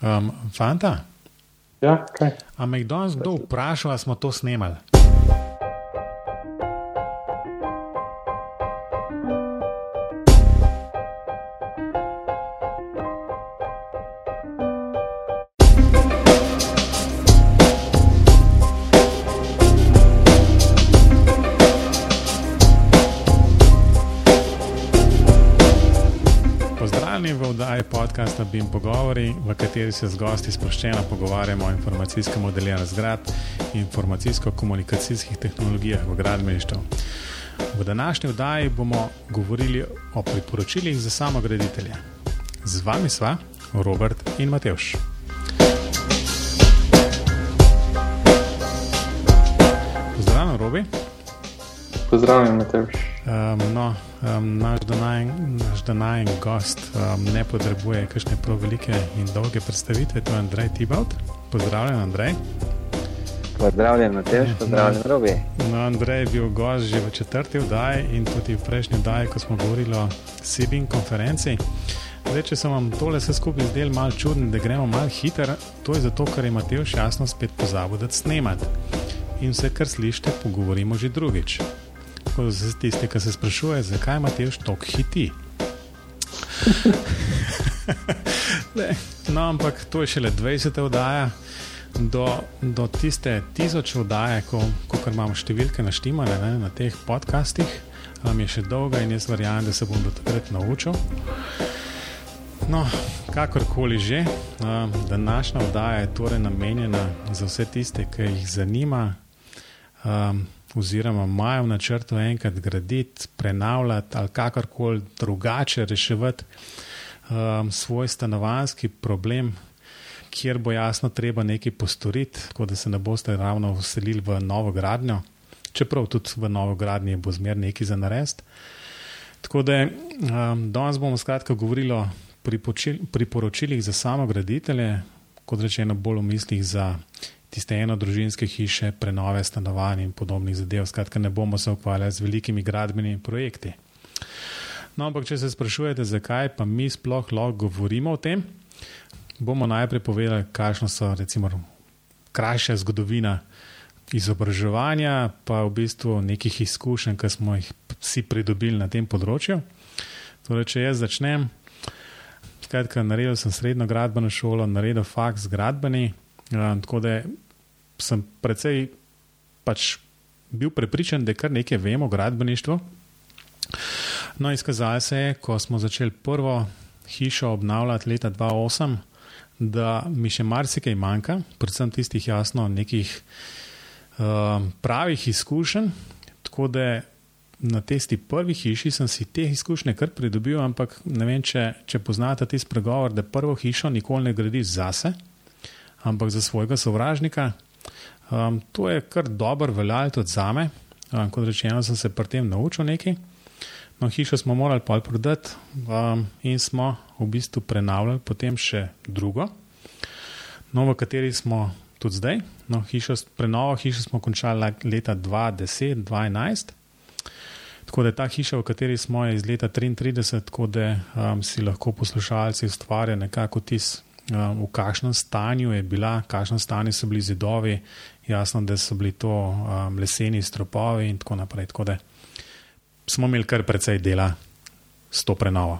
Um, fanta? Ja, kaj? A me je danes kdo vprašal, ali smo to snemali? Pogovori, v kateri se z gosti sproščeno pogovarjamo o informacijskem modeliranju zgrad in informacijsko-komunikacijskih tehnologijah v gradbeništvu. V današnji oddaji bomo govorili o priporočilih za samograditelje. Z vami sva Robert in Matevš. Pozdravljen, Robi. Pozdravljen, Matevž. Um, no, um, naš današnji gost um, ne potrebuje kakšne prav velike in dolge predstavitve, to je Andrej Tibaut. Pozdravljen, Andrej. Pozdravljen, Matej, pozdravljen, Robi. No, Andrej je bil gost že v četrti vdaji in tudi v prejšnji vdaji, ko smo govorili o Sibin konferenci. Zdaj, če sem vam tole vse skupaj zdel malo čuden, da gremo malo hiter, to je zato, ker je Matej jasno spet pozabil, da snemati. In vse, kar slišite, pogovorimo že drugič. Tako za tiste, ki se sprašuje, zakaj imaš toliko hiti. Ne, no, ampak to je šele 20. oddaja. Do, do tiste tisoč oddaje, ko, ko imamo številke naštemane ne, na teh podcastih, um, je še dolga in jaz verjamem, da se bom do takrat naučil. No, kakorkoli že, um, današnja oddaja je torej namenjena za vse tiste, ki jih zanima. Um, oziroma imajo v načrtu enkrat graditi, prenavljati ali kakorkoli drugače reševati um, svoj stanovanski problem, kjer bo jasno treba nekaj postoriti, tako da se ne boste ravno vselili v novo gradnjo, čeprav tudi v novo gradnji bo zmer nekaj za narest. Tako da um, danes bomo skratka govorili o priporočilih za samograditelje, kot rečeno, bolj v mislih za tiste enodružinske hiše, prenove stanovanj in podobnih zadev. Skratka, ne bomo se ukvarjali z velikimi gradbenimi projekti. No, ampak, če se sprašujete, zakaj pa mi sploh lahko govorimo o tem, bomo najprej povedali, kakšno so recimo krajša zgodovina izobraževanja, pa v bistvu nekih izkušenj, ki smo jih vsi pridobili na tem področju. Torej, če jaz začnem, skratka, naredil sem srednjo gradbeno šolo, naredil faks gradbeni, Ja, tako da sem precej pač bil prepričan, da kar nekaj vemo o gradbeništvu. No, izkazalo se je, ko smo začeli prvo hišo obnavljati leta 2008, da mi še marsikaj manjka, predvsem tistih jasno nekih uh, pravih izkušenj. Tako da na testi prvi hiši sem si te izkušnje kar pridobil, ampak ne vem, če, če poznate tisti pregovor, da prvo hišo nikoli ne gradiš zase ampak za svojega sovražnika. Um, to je kar dobro veljalo tudi za me. Um, kot rečeno, sem se pri tem naučil nekaj. No, hišo smo morali pol prodati um, in smo v bistvu prenavljali potem še drugo, no, v kateri smo tudi zdaj. No, hišo, prenovo hišo smo končali leta 2010-2011. Tako da je ta hiša, v kateri smo, iz leta 1933, tako da um, si lahko poslušalci ustvarjajo nekako tisti v kakšnem stanju je bila, v kakšnem stanju so bili zidovi, jasno, da so bili to um, leseni stropovi in tako naprej. Tako da smo imeli kar precej dela s to prenovo.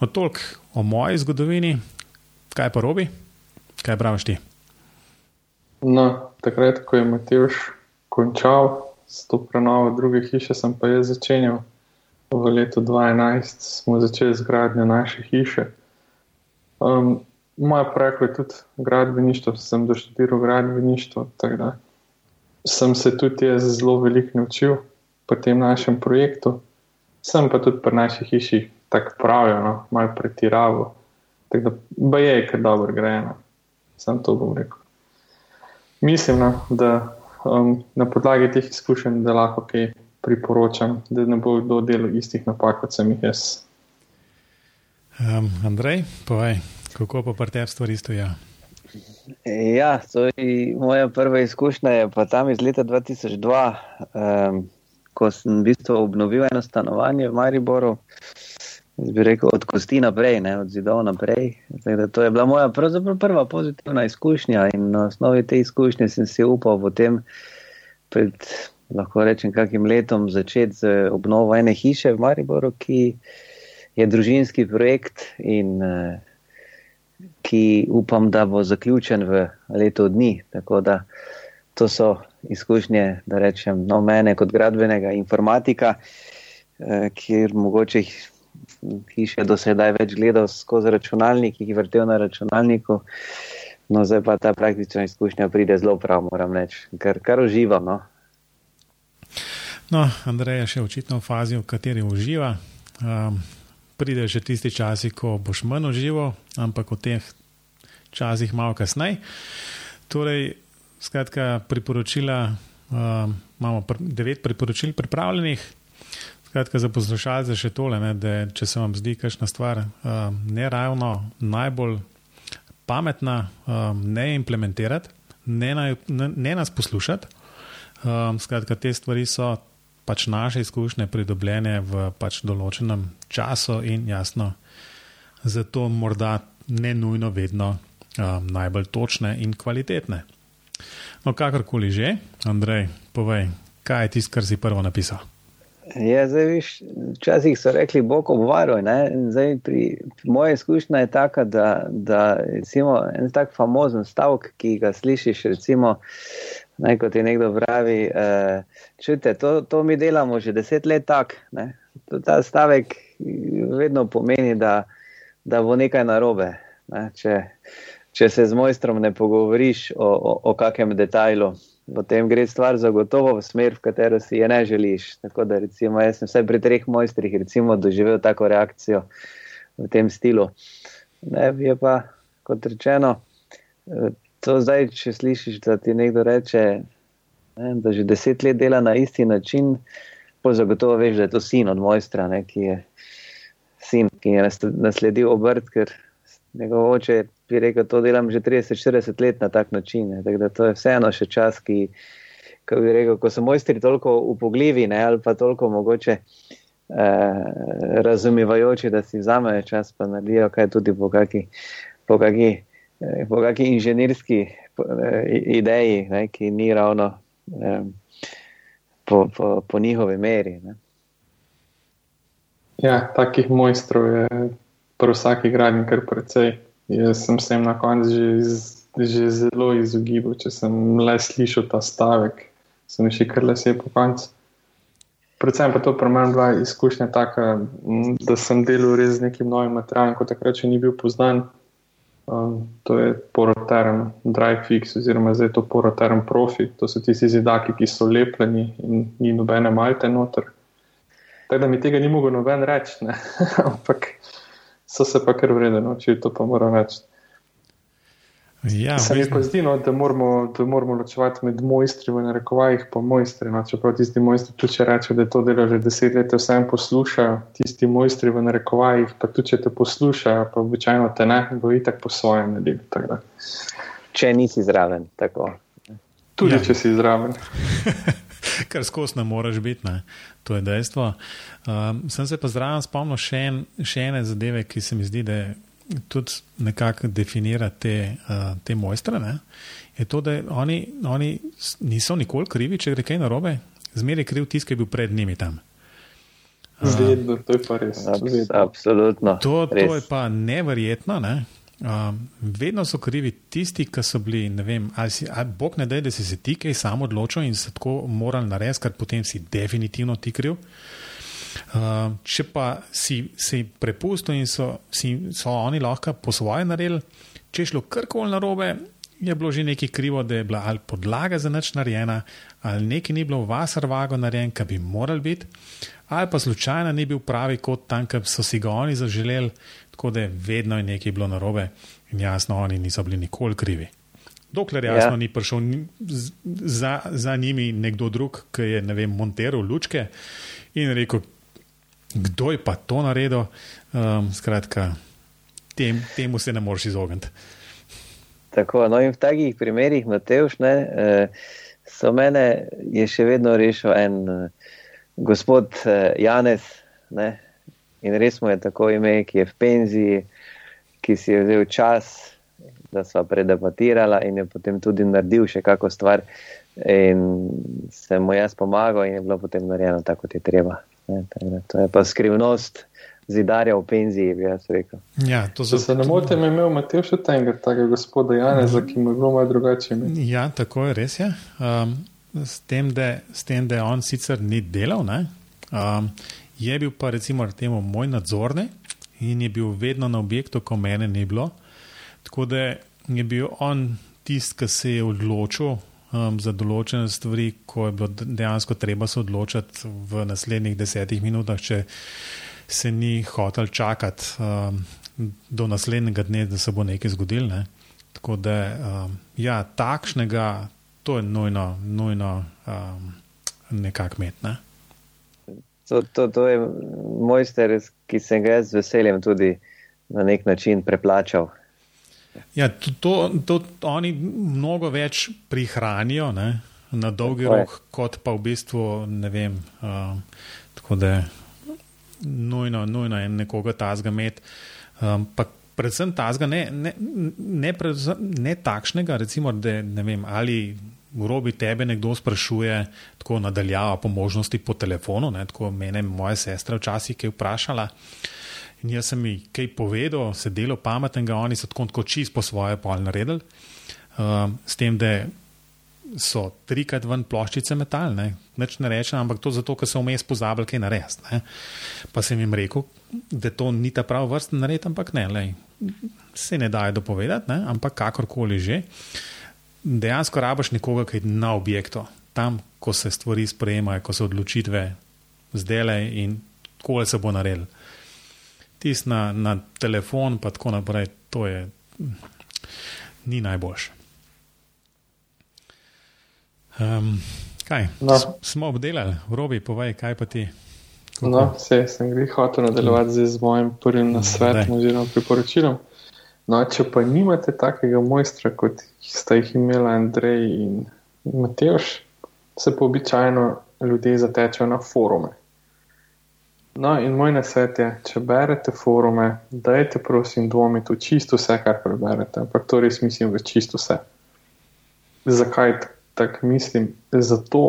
No, toliko o moji zgodovini, kaj pa robi, kaj praviš ti? No, takrat, ko je Matejš končal s to prenovo druge hiše, sem pa jaz začenjal. V letu 2011 smo začeli z gradnjo naše hiše. Um, moja prekla je tudi gradbeništvo, sem doštudiral gradbeništvo. Sem se tudi jaz zelo veliko naučil pri tem našem projektu, sem pa tudi pri naši hiši tako pravijo, no, malo pretiraval. Tako da je, ker dobro gre. No. Sam to bom rekel. Mislim, no, da um, na podlagi teh izkušenj, da lahko kaj priporočam, da ne bo kdo delal istih napak, kot sem jih jaz. Um, Andrej, povej, Kako pa pri tebi stvari stojijo? Ja, moja prva izkušnja je pa tam iz leta 2002, um, ko sem v bistvu obnovil eno stanovanje v Mariboru. bi rekel, od kosti naprej, ne, od zidov naprej. To je bila moja prva pozitivna izkušnja in na osnovi te izkušnje sem si upal potem pred, lahko rečem, kakim letom začeti z obnovo ene hiše v Mariboru, ki je družinski projekt in uh, ki upam, da bo zaključen v letu dni. Tako da to so izkušnje, da rečem, no, mene kot gradbenega informatika, eh, kjer mogoče hiše do sedaj več gledal skozi računalnik, jih vrtel na računalniku. No, zdaj pa ta praktična izkušnja pride zelo prav, moram reči, kar, kar uživam. No. No, Andrej je še očitno v fazi, v kateri uživa. Um, pride še tisti časi, ko boš manj užival, ampak v teh časih malo kasneje. Torej, skratka, priporočila, uh, imamo pr devet priporočil pripravljenih. Skratka, za poslušalce še tole, ne, da če se vam zdi kakšna stvar uh, ne ravno najbolj pametna, uh, ne implementirati, ne, ne, ne nas poslušati. Uh, skratka, te stvari so pač naše izkušnje pridobljene v pač določenem času in jasno, zato morda ne nujno vedno um, najbolj točne in kvalitetne. No, kakorkoli že, Andrej, povej, kaj je tisto, kar si prvo napisal. Ja, zdaj, viš, včasih so rekli, Bog obvaroj. Moja izkušnja je taka, da, da recimo, en tak famozen stavek, ki ga slišiš, recimo, Ne, kot je nekdo pravi, uh, čujte, to, to mi delamo že deset let tako. Ta stavek vedno pomeni, da, da bo nekaj narobe. Ne? Če, če se z mojstrom ne pogovoriš o, o, o kakem detajlu, potem gre stvar zagotovo v smer, v katero si je ne želiš. Tako da recimo, jaz sem vse pri treh mojstrih recimo, doživel tako reakcijo v tem stilu. Ne, je pa, kot rečeno, to zdaj, če slišiš, da ti nekdo reče, ne, da že deset let dela na isti način, pa zagotovo veš, da je to sin od mojstra, ne, ki je sin, ki je nasledil obrt, ker njegov oče bi rekel, to delam že 30-40 let na tak način. Ne, tako da to je vseeno še čas, ki, bi rekel, ko so mojstri toliko upogljivi ne, ali pa toliko mogoče. Eh, razumevajoči, da si vzamejo čas, pa naredijo kaj tudi po kakšni Eh, po kakšni inženirski eh, ideji, ne, ki ni ravno eh, po, po, po njihovi meri. Ne. Ja, takih mojstrov je pri vsaki gradnji kar precej. Jaz sem se jim na koncu že, že zelo izogibal, če sem le slišal ta stavek, sem še kar le se po koncu. Predvsem pa to pri meni bila izkušnja taka, da sem delal res z nekim novim materialom, kot takrat še ni bil poznan. To je poroterem DriveFix, oziroma zdaj to poroterem Profi. To so tisti zidaki, ki so lepljeni in ni nobene malte noter. Tako da mi tega ni mogel noben reči, ampak so se pa kar vredno naučili, to pa moram reči. Ja, se mi pa zdi, no, da, moramo, da moramo ločevati med mojstri v narekovajih in mojstri. No, čeprav tisti mojstri, tudi če rečejo, da to delo že deset let, vsem poslušajo, tisti mojstri v narekovajih, pa tudi če te poslušajo, pa običajno te ne, bo itak po svojem delu. Če nisi zraven, tako. Tudi ja. če si zraven. Kar skozi ne moreš biti, ne. to je dejstvo. Um, sem se pa zraven spomnil še, en, še ene zadeve, ki se mi zdi, da je tudi nekako definira te, uh, te mojstre. Ne? Je to, da oni, oni niso nikoli krivi, če gre kaj narobe, zmeraj kriv tisti, ki je bil pred njimi tam. Zvedno, to je pa res. Absolutno. To, to je pa neverjetno. Ne? Um, vedno so krivi tisti, ki so bili, ne vem, ali si, ali bog ne da, da si se ti kaj sam odločil in se tako morali narediti, ker potem si definitivno ti kriv. Uh, Uh, če pa si, si prepustil in so, si, so oni lahko po svoje naredili, če je šlo karkoli narobe, je bilo že nekaj krivo, da je bila ali podlaga za nič narejena, ali nekaj ni bilo v vas arvago narejen, kar bi moral biti, ali pa slučajno ni bil pravi kot tam, kjer so si ga oni zaželeli, tako da je vedno je nekaj bilo narobe in jasno, oni niso bili nikoli krivi. Dokler jasno ja. ni prišel za, za njimi nekdo drug, ki je vem, monteral lučke in rekel, kdo je pa to naredil. Um, skratka, tem, temu se ne moreš izogniti. Tako, no in v takih primerih, Matejš, ne, eh, so mene je še vedno rešil en eh, gospod eh, Janez. Ne, in res mu je tako ime, ki je v penziji, ki si je vzel čas, da sva predebatirala in je potem tudi naredil še kako stvar. In sem mu jaz pomagal, in je bilo potem narejeno tako, kot je treba. Ne, to je pa skrivnost zidarja v penziji, bi jaz rekel. Ja, to za... se ne motim, imel Matej še tega, tega gospoda Janeza, ki mu je bilo malo drugače. Ja, tako je res. Je. Um, s, tem, da, s tem, da on sicer ni delal, um, je bil pa recimo temu moj nadzornik in je bil vedno na objektu, ko mene ni bilo. Tako da je bil on tisti, ki se je odločil. Um, za določene stvari, ko je bilo dejansko treba se odločiti v naslednjih desetih minutah, če se ni hotel čakati um, do naslednjega dne, da se bo nekaj zgodilo. Ne? Tako da, um, ja, takšnega, to je nujno, nujno um, nekako met. Ne? To, to, to je mojster, ki sem ga z veseljem tudi na nek način preplačal. Ja, to, to, to oni mnogo več prihranijo ne, na dolgi rok, kot pa v bistvu ne vem. Um, tako da nujno, nujno je nekoga tazga imeti. Um, predvsem tazga, ne, ne, ne, predvsem, ne takšnega, recimo, da ne vem, ali v robi tebe nekdo sprašuje tako nadaljava po možnosti po telefonu, ne, tako mene moja sestra včasih je vprašala. In jaz sem jim kaj povedal, se delo pametnega, oni so tako čist po svoje pol naredili. Um, s tem, da so trikrat ven ploščice metalne, neč ne rečem, ampak to zato, ker so vmes pozabili kaj narediti. Pa sem jim rekel, da to ni ta prav vrsten nared, ampak ne, lej, se ne daje dopovedati, ne? ampak kakorkoli že. Dejansko rabaš nekoga, ki je na objektu, tam, ko se stvari sprejemajo, ko so odločitve zdele in kole se bo naredil. Tis na, na telefon, pa tako naprej, to je ni najboljše. Um, kaj? No. Smo obdelali, robi, povej, kaj pa ti. Kako? No, vse sem jih hotel nadaljevati z, mojim prvim nasvetom oziroma priporočilom. No, če pa nimate takega mojstra, kot sta jih imela Andrej in Mateoš, se pa običajno ljudje zatečajo na forume. No, in moj nasvet je, če berete forume, dajte prosim dvomiti v čisto vse, kar preberete. Ampak to res mislim v čisto vse. Zakaj tako mislim, zato,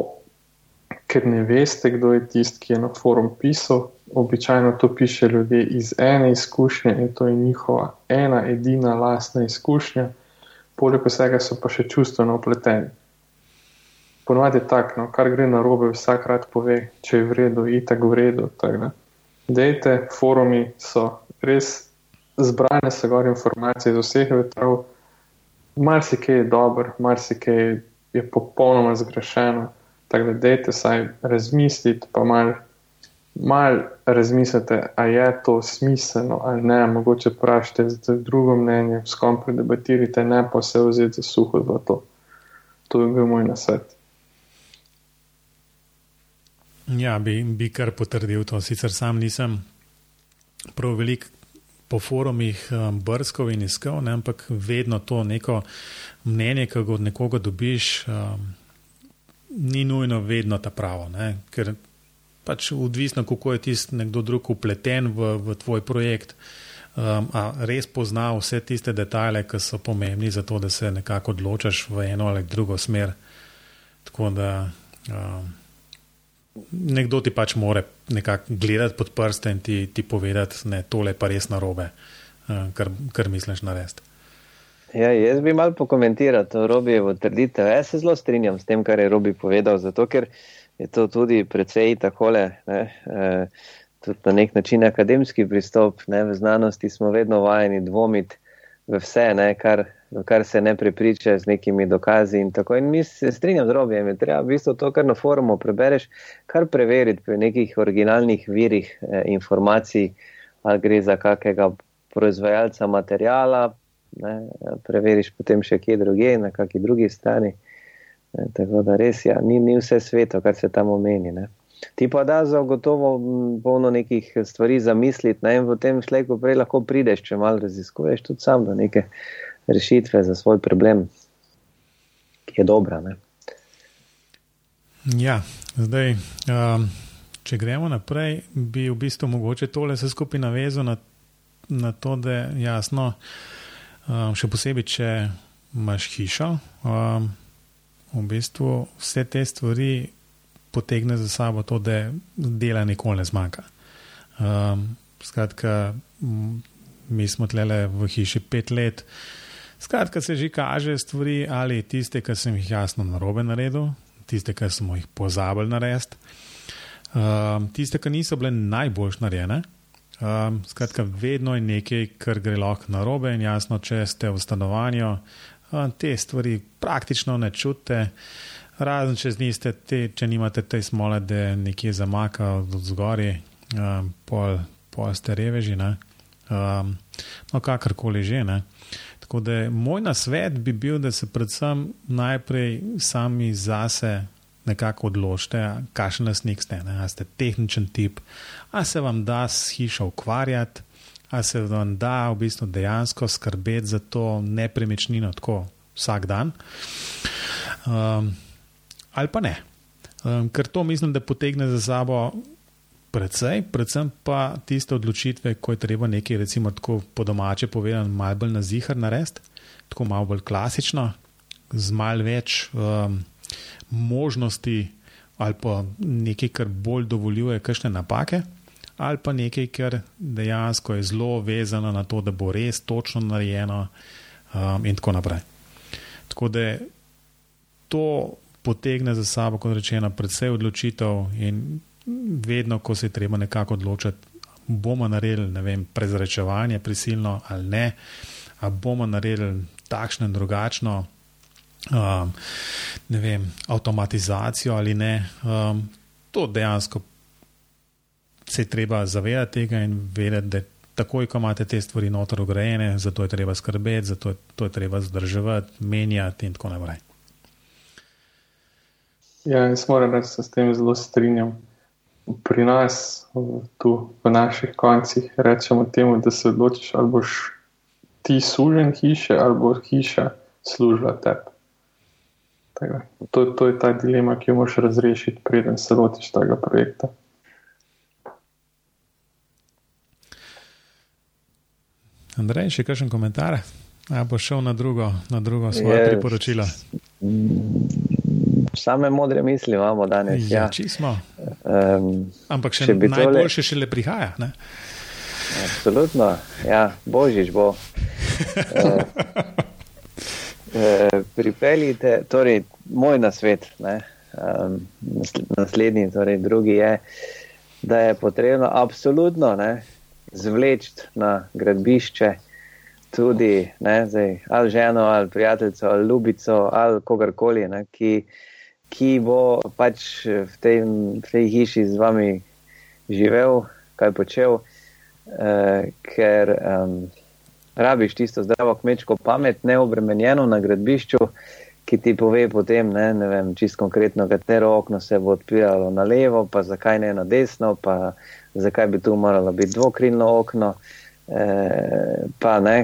ker ne veste, kdo je tisti, ki je na forum pisal. Običajno to piše ljudje iz ene izkušnje in to je njihova ena, edina, lastna izkušnja, poleg vsega so pa še čustveno upleteni. Ponovadi je tako, no, kar gre na robe, vsakrat pove, če je v redu, itak v redu. Dejte, forumi so res zbrane, se gor informacije iz vseh vetrov, marsikaj je dobro, marsikaj je popolnoma zgrešeno. Tako da dejte saj razmisliti, pa malo mal razmislite, ali je to smiselno ali ne. Mogoče vprašajte za drugo mnenje, s kom predebatirate, ne pa se vzeti za suho za to. Je bil moj nasvet. Ja, bi, bi kar potrdil to. Sicer sam nisem prav velik po forumih um, brskov in iskal, ne, ampak vedno to neko mnenje, ki ga od nekoga dobiš, um, ni nujno vedno ta pravo. Ne, ker pač odvisno, kako je tisti nekdo drug upleten v, v tvoj projekt. Um, a res pozna vse tiste detajle, ki so pomembni za to, da se nekako odločaš v eno ali drugo smer. Tako da um, nekdo ti pač more nekako gledati pod prste in ti, ti povedati, da tole pa res narobe, uh, kar, kar misliš narediti. Ja, jaz bi malo pokomentiral to Robijevo trditev. Jaz se zelo strinjam s tem, kar je Robi povedal, zato ker je to tudi precej takole, ne, eh, tudi na nek način akademski pristop. Ne, v znanosti smo vedno vajeni dvomiti v vse, ne, kar, kar se ne prepriča z nekimi dokazi in tako. In mi se strinjam z Robijem, je treba v bistvu to, kar na forumu prebereš, kar preveriti pri nekih originalnih virih eh, informacij, ali gre za kakega proizvajalca materijala, ne, preveriš potem še kje druge, na kakšni drugi strani. Ne, tako da res je, ja, ni, ni vse sveto, kar se tam omeni. Ne. Ti pa da za gotovo polno nekih stvari zamisliti ne, in v tem šleku prej lahko prideš, če malo raziskuješ tudi sam do neke rešitve za svoj problem, ki je dobra. Ne. Ja, zdaj, um, če gremo naprej, bi v bistvu mogoče tole vse skupaj navezal na, na to, da je jasno, um, še posebej, če imaš hišo, um, v bistvu vse te stvari potegne za sabo to, da dela nikoli ne zmanjka. Um, skratka, mi smo tlele v hiši pet let. Skratka, se že kaže stvari ali tiste, ki sem jih jasno narobe naredil, tiste, ki smo jih pozabili narediti, um, tiste, ki niso bile najboljš narejene. Um, skratka, vedno je nekaj, kar gre lahko narobe in jasno, če ste v stanovanju, um, te stvari praktično ne čutite. Razen če zniste, te, če nimate te smole, da nekje zamaka od zgori, um, pol, pol ste reveži, um, no kakorkoli že. Ne? Tako da moj nasvet bi bil, da se predvsem najprej sami zase nekako odločite, kakšen lasnik ste. Ne? A ste tehničen tip, a se vam da s hišo ukvarjati, a se vam da v bistvu dejansko skrbeti za to nepremičnino tako vsak dan. Um, ali pa ne. Um, ker to mislim, da potegne za sabo precej, predvsem pa tiste odločitve, ko je treba nekaj, recimo, tako po domače povedano, malo bolj na zihar narediti, tako malo bolj klasično, z malo več um, možnosti ali pa nekaj, kar bolj dovoljuje kakšne napake. Ali pa nekaj, kar dejansko je zelo vezano na to, da bo res točno narejeno, um, in tako naprej. Tako da to potegne za sabo, kot rečeno, predvsej odločitev in vedno, ko se je treba nekako odločiti, bomo naredili vem, prezračevanje prisilno ali ne, ali bomo naredili takšno in drugačno. Um, ne vem, avtomatizacijo ali ne. Um, to dejansko se je treba zavedati tega in vedeti, da takoj, ko imate te stvari notor ugrajene, zato je treba skrbeti, zato je, je treba zdrževati, menjati in tako naprej. Ja, jaz moram reči, da se s tem zelo strinjam. Pri nas, tu v naših koncih, rečemo temu, da se odločiš, ali boš ti služen hiše, ali bo hiša služila tebi. To, to je ta dilema, ki jo moš razrešiti, preden se lotiš tega projekta. Andrej, še kakšen komentar? Ali bo šel na drugo, na drugo svoje priporočilo? Same modre misli imamo danes. Ja, ja. Um, Ampak še najboljše tole... šele prihaja. Ne? Absolutno, ja, božič bo. e, pripeljite, torej moj nasvet, ne, um, naslednji, torej drugi je, da je potrebno absolutno ne, zvleči na gradbišče tudi ne, zdaj, ali ženo, ali prijateljico, ali ljubico, ali kogarkoli, ne, ki ki bo pač v tej, v tej hiši z vami živel, kaj počel, eh, ker um, rabiš tisto zdravo kmečko pamet, neobremenjeno na gradbišču, ki ti pove potem, ne, ne vem, čist konkretno, katero okno se bo odpiralo na levo, pa zakaj ne na desno, pa zakaj bi tu moralo biti dvokrilno okno. Eh, pa ne,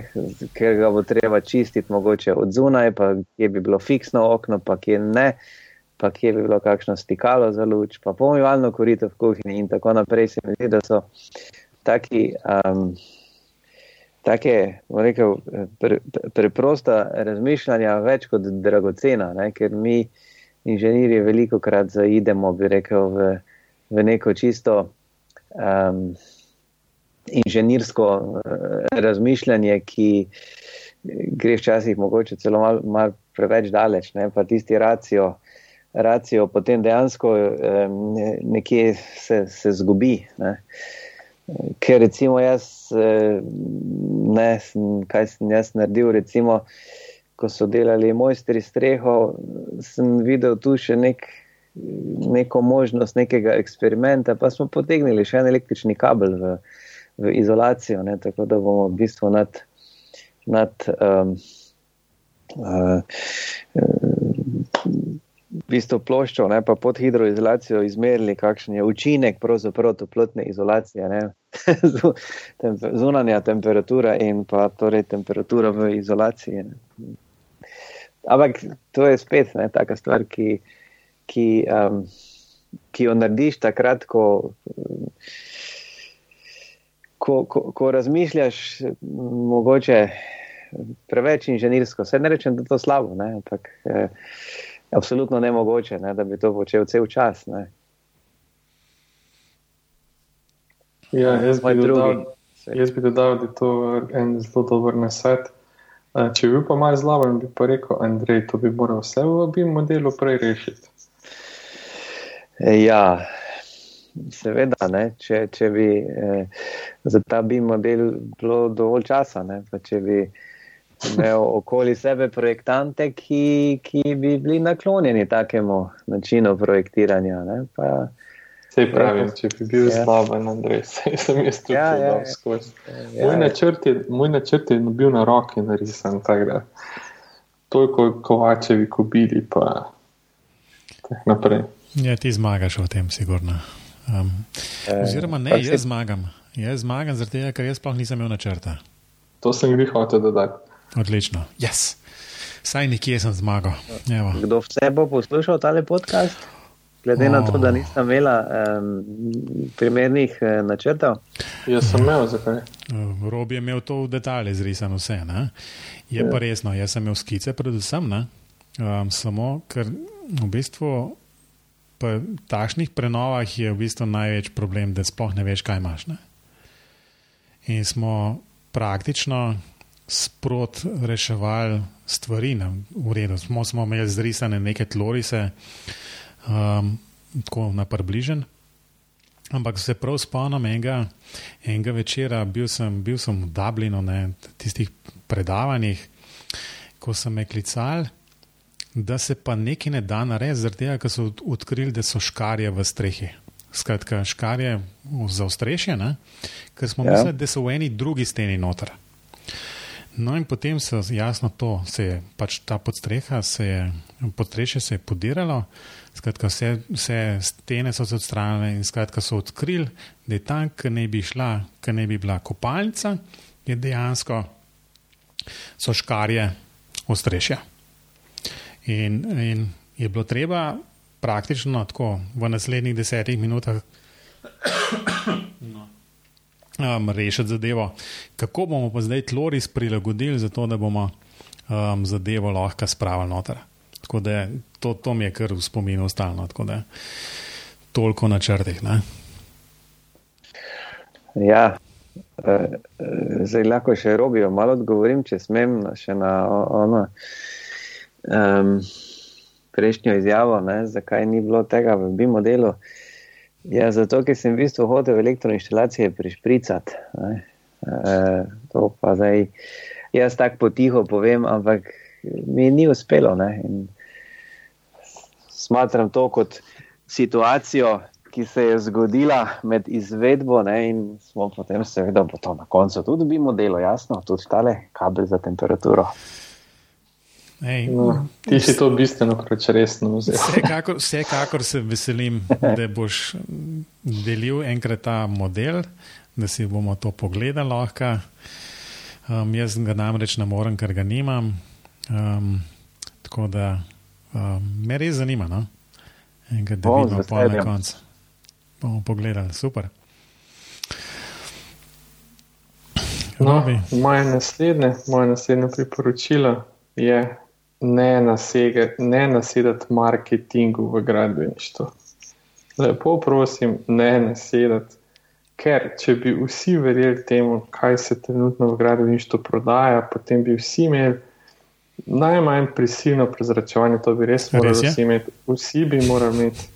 ker ga bo treba čistiti, mogoče od zunaj, pa kje bi bilo fiksno okno, pa kje ne. Eh, pa kje bi bilo kakšno stikalo za luč, pa pomivalno korito v kuhinji in tako naprej. Se mi zdi, da so taki, um, take, rekel, pre, preprosta razmišljanja več kot dragocena, ne? ker mi, inženirji, veliko krat zaidemo, bi rekel, v, v neko čisto. Um, Inženirsko uh, razmišljanje, ki gre včasih mogoče celo malo mal preveč daleč, ne? pa tisti racijo, racijo potem dejansko eh, nekje se, se zgubi. Ne. Ker recimo jaz, eh, ne, kaj sem jaz naredil, recimo, ko so delali mojstri streho, sem videl tu še nek, neko možnost nekega eksperimenta, pa smo potegnili še en električni kabel v, v izolacijo, ne, tako da bomo v bistvu nad, nad um, uh, bistvu ploščo, ne, pa pod hidroizolacijo izmerili, kakšen je učinek toplotne izolacije, zunanja temperatura in pa torej temperatura v izolaciji. Ne. Ampak to je spet ne, taka stvar, ki, ki um, ki jo narediš takrat, ko, ko, ko, ko razmišljaš, mogoče preveč inženirsko. Se ne rečem, da je to slabo, ne? ampak eh, absolutno ne mogoče, ne? da bi to počel cel čas. Ne? Ja, jaz bi, dodal, jaz bi dodal, da je to en zelo dober nasvet. Če bi bil pa malo zlaven, bi pa rekel, Andrej, to bi moral vse v obim modelu prej rešiti. Ja, seveda, ne, če, če bi eh, za ta bi model bilo dovolj časa, ne, če bi imel okoli sebe projektante, ki, ki bi bili naklonjeni takemu načinu projektiranja. Ne, pa, Sej pravi, če bi bil ja. slaben, Andrej, sej sem jaz tudi ja, ja, dal skozi. Ja, moj, načrt je, moj načrt je bil na roki narisan, tako da toliko kovačevi kubili, pa tako naprej. Ja, ti zmagaš v tem, sigurno. Um, oziroma, ne, jaz zmagam. Jaz zmagam, zaradi tega, ker jaz sploh nisem imel načrta. To sem jih hotel dodati. Odlično. Yes. Saj nekje sem zmagal. Evo. Kdo vse bo poslušal tale podcast? glede oh. na to, da nisem imela um, primernih uh, načrtov. Jaz sem imel, zakaj? Uh, Rob je imel to v detalje zrisano vse. Ne? Je ja. pa resno, jaz sem imel skice, predvsem, um, samo ker v bistvu. V takšnih prenovah je v bistvu največ problem, da sploh ne veš, kaj imaš. Ne? In smo praktično sprot reševali stvari, ne? v redu. Smo, smo imeli zrisane neke tlorise, um, tako napribližen. Ampak se prav spomnim enega, enega večera, bil sem, bil sem v Dublinu na tistih predavanjih, ko so me klicali, da se pa nekaj ne da narediti, zaradi tega, ker so odkrili, da so škarje v strehi. Skratka, škarje za ostrešje, ker smo ja. mislili, da so v eni drugi steni noter. No, in potem se jasno to, se je pač ta podstreha, se je, podstrešje se je podiralo. Skratka, vse, vse stene so se odstranile in skratka so odkrili, da je tam, ki ne bi šla, ki ne bi bila kopalnica, je dejansko so škarje ostrešja. In, in je bilo treba praktično tako v naslednjih desetih minutah um, rešiti zadevo, kako bomo pa zdaj tloris prilagodili, zato da bomo um, zadevo lahko spravili noter. Tako da to, to mi je kar v spominu stalno, tako da toliko na črtih. Ne? Ja, eh, zdaj lahko še robijo. Malo odgovorim, če smem, še na ono um, prejšnjo izjavo, ne, zakaj ni bilo tega v bi modelu. Ja, zato, ker sem v bistvu hotel elektroinštalacije prišpricati. E, to pa zdaj jaz tako potiho povem, ampak mi ni uspelo. Smatram to kot situacijo, ki se je zgodila med izvedbo, ne? in smo potem, seveda, bo to na koncu tudi bilo delo, jasno, tudi tale kabel za temperaturo. Ej, no, ti si to bistveno preveč resno vzel. Vsekakor, vsekakor se veselim, da boš delil enkrat ta model, da si bomo to pogledali. Um, jaz ga namreč ne morem, ker ga nimam. Um, tako da um, me res zanima, no? Enkrat, da vidimo pa na koncu. Bomo pogledali, super. No, moje naslednje, moje naslednje priporočilo je ne, nasege, ne nasedati marketingu v gradbeništvu. Lepo prosim, ne nasedati, ker če bi vsi verjeli temu, kaj se trenutno v gradbeništvu prodaja, potem bi vsi imeli najmanj prisilno prezračevanje, to bi res morali res vsi imeti. Vsi bi morali imeti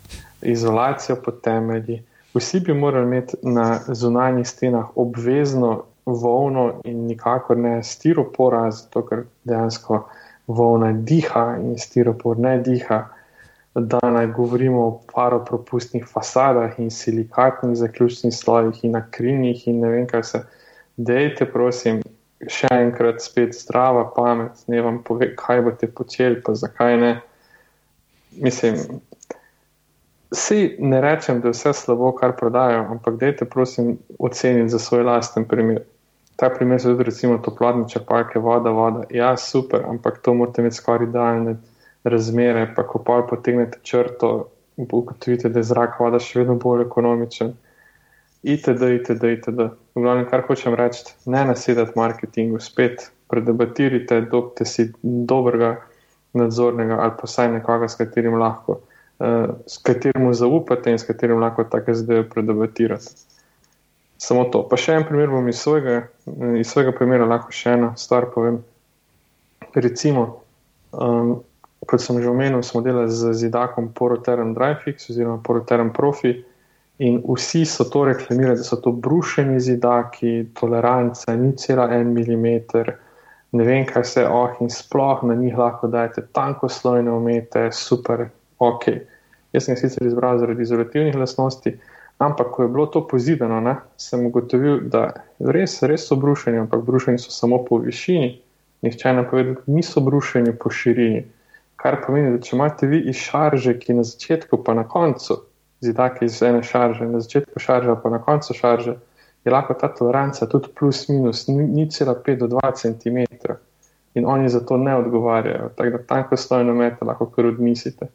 izolacijo pod temelji, vsi bi morali imeti na zunanjih stenah obvezno volno in nikakor ne stiropora, zato ker dejansko volna diha in stiropor ne diha. Da naj govorimo o paropropustnih fasadah in silikatnih zaključnih slojih in akrilnih in ne vem kaj se. Dejte, prosim, še enkrat spet zdrava pamet, ne vam pove, kaj boste počeli, pa zakaj ne. Mislim, vsi ne rečem, da je vse slabo, kar prodajo, ampak dejte, prosim, oceniti za svoj lasten primer ta primer so tudi recimo toplotne črpalke, voda, voda. Ja, super, ampak to morate imeti skoraj idealne razmere, pa ko pa potegnete črto, ugotovite, da je zrak voda še vedno bolj ekonomičen. ITD, ITD, ITD. V glavnem, kar hočem reči, ne nasedati marketingu, spet predebatirajte, dobite si dobrega nadzornega ali pa saj nekoga, s katerim lahko, uh, s katerim zaupate in s katerim lahko take zdaj predebatirate. Samo to. Pa še en primer bom iz svojega, iz svojega primera lahko še eno stvar povem. Recimo, um, kot sem že omenil, smo delali z zidakom Poroterem Dryfix oziroma Poroterem Profi in vsi so to reklamirali, da so to brušeni zidaki, toleranca, ni cela en milimeter, ne vem kaj se je, oh in sploh na njih lahko dajete tanko slojne omete, super, ok. Jaz sem jih sicer izbral zaradi izolativnih lastnosti, ampak ko je bilo to pozidano, ne, sem ugotovil, da res, res so brušeni, ampak brušeni so samo po višini, nihče ne pove, da niso brušeni po širini. Kar pomeni, da če imate vi iz šarže, ki na začetku, pa na koncu, zidake iz ene šarže, na začetku šarže, pa na koncu šarže, je lahko ta toleranca tudi plus minus, ni cela 5 do 2 cm. In oni za to ne odgovarjajo. Tako da tanko stojno mete lahko kar odmislite.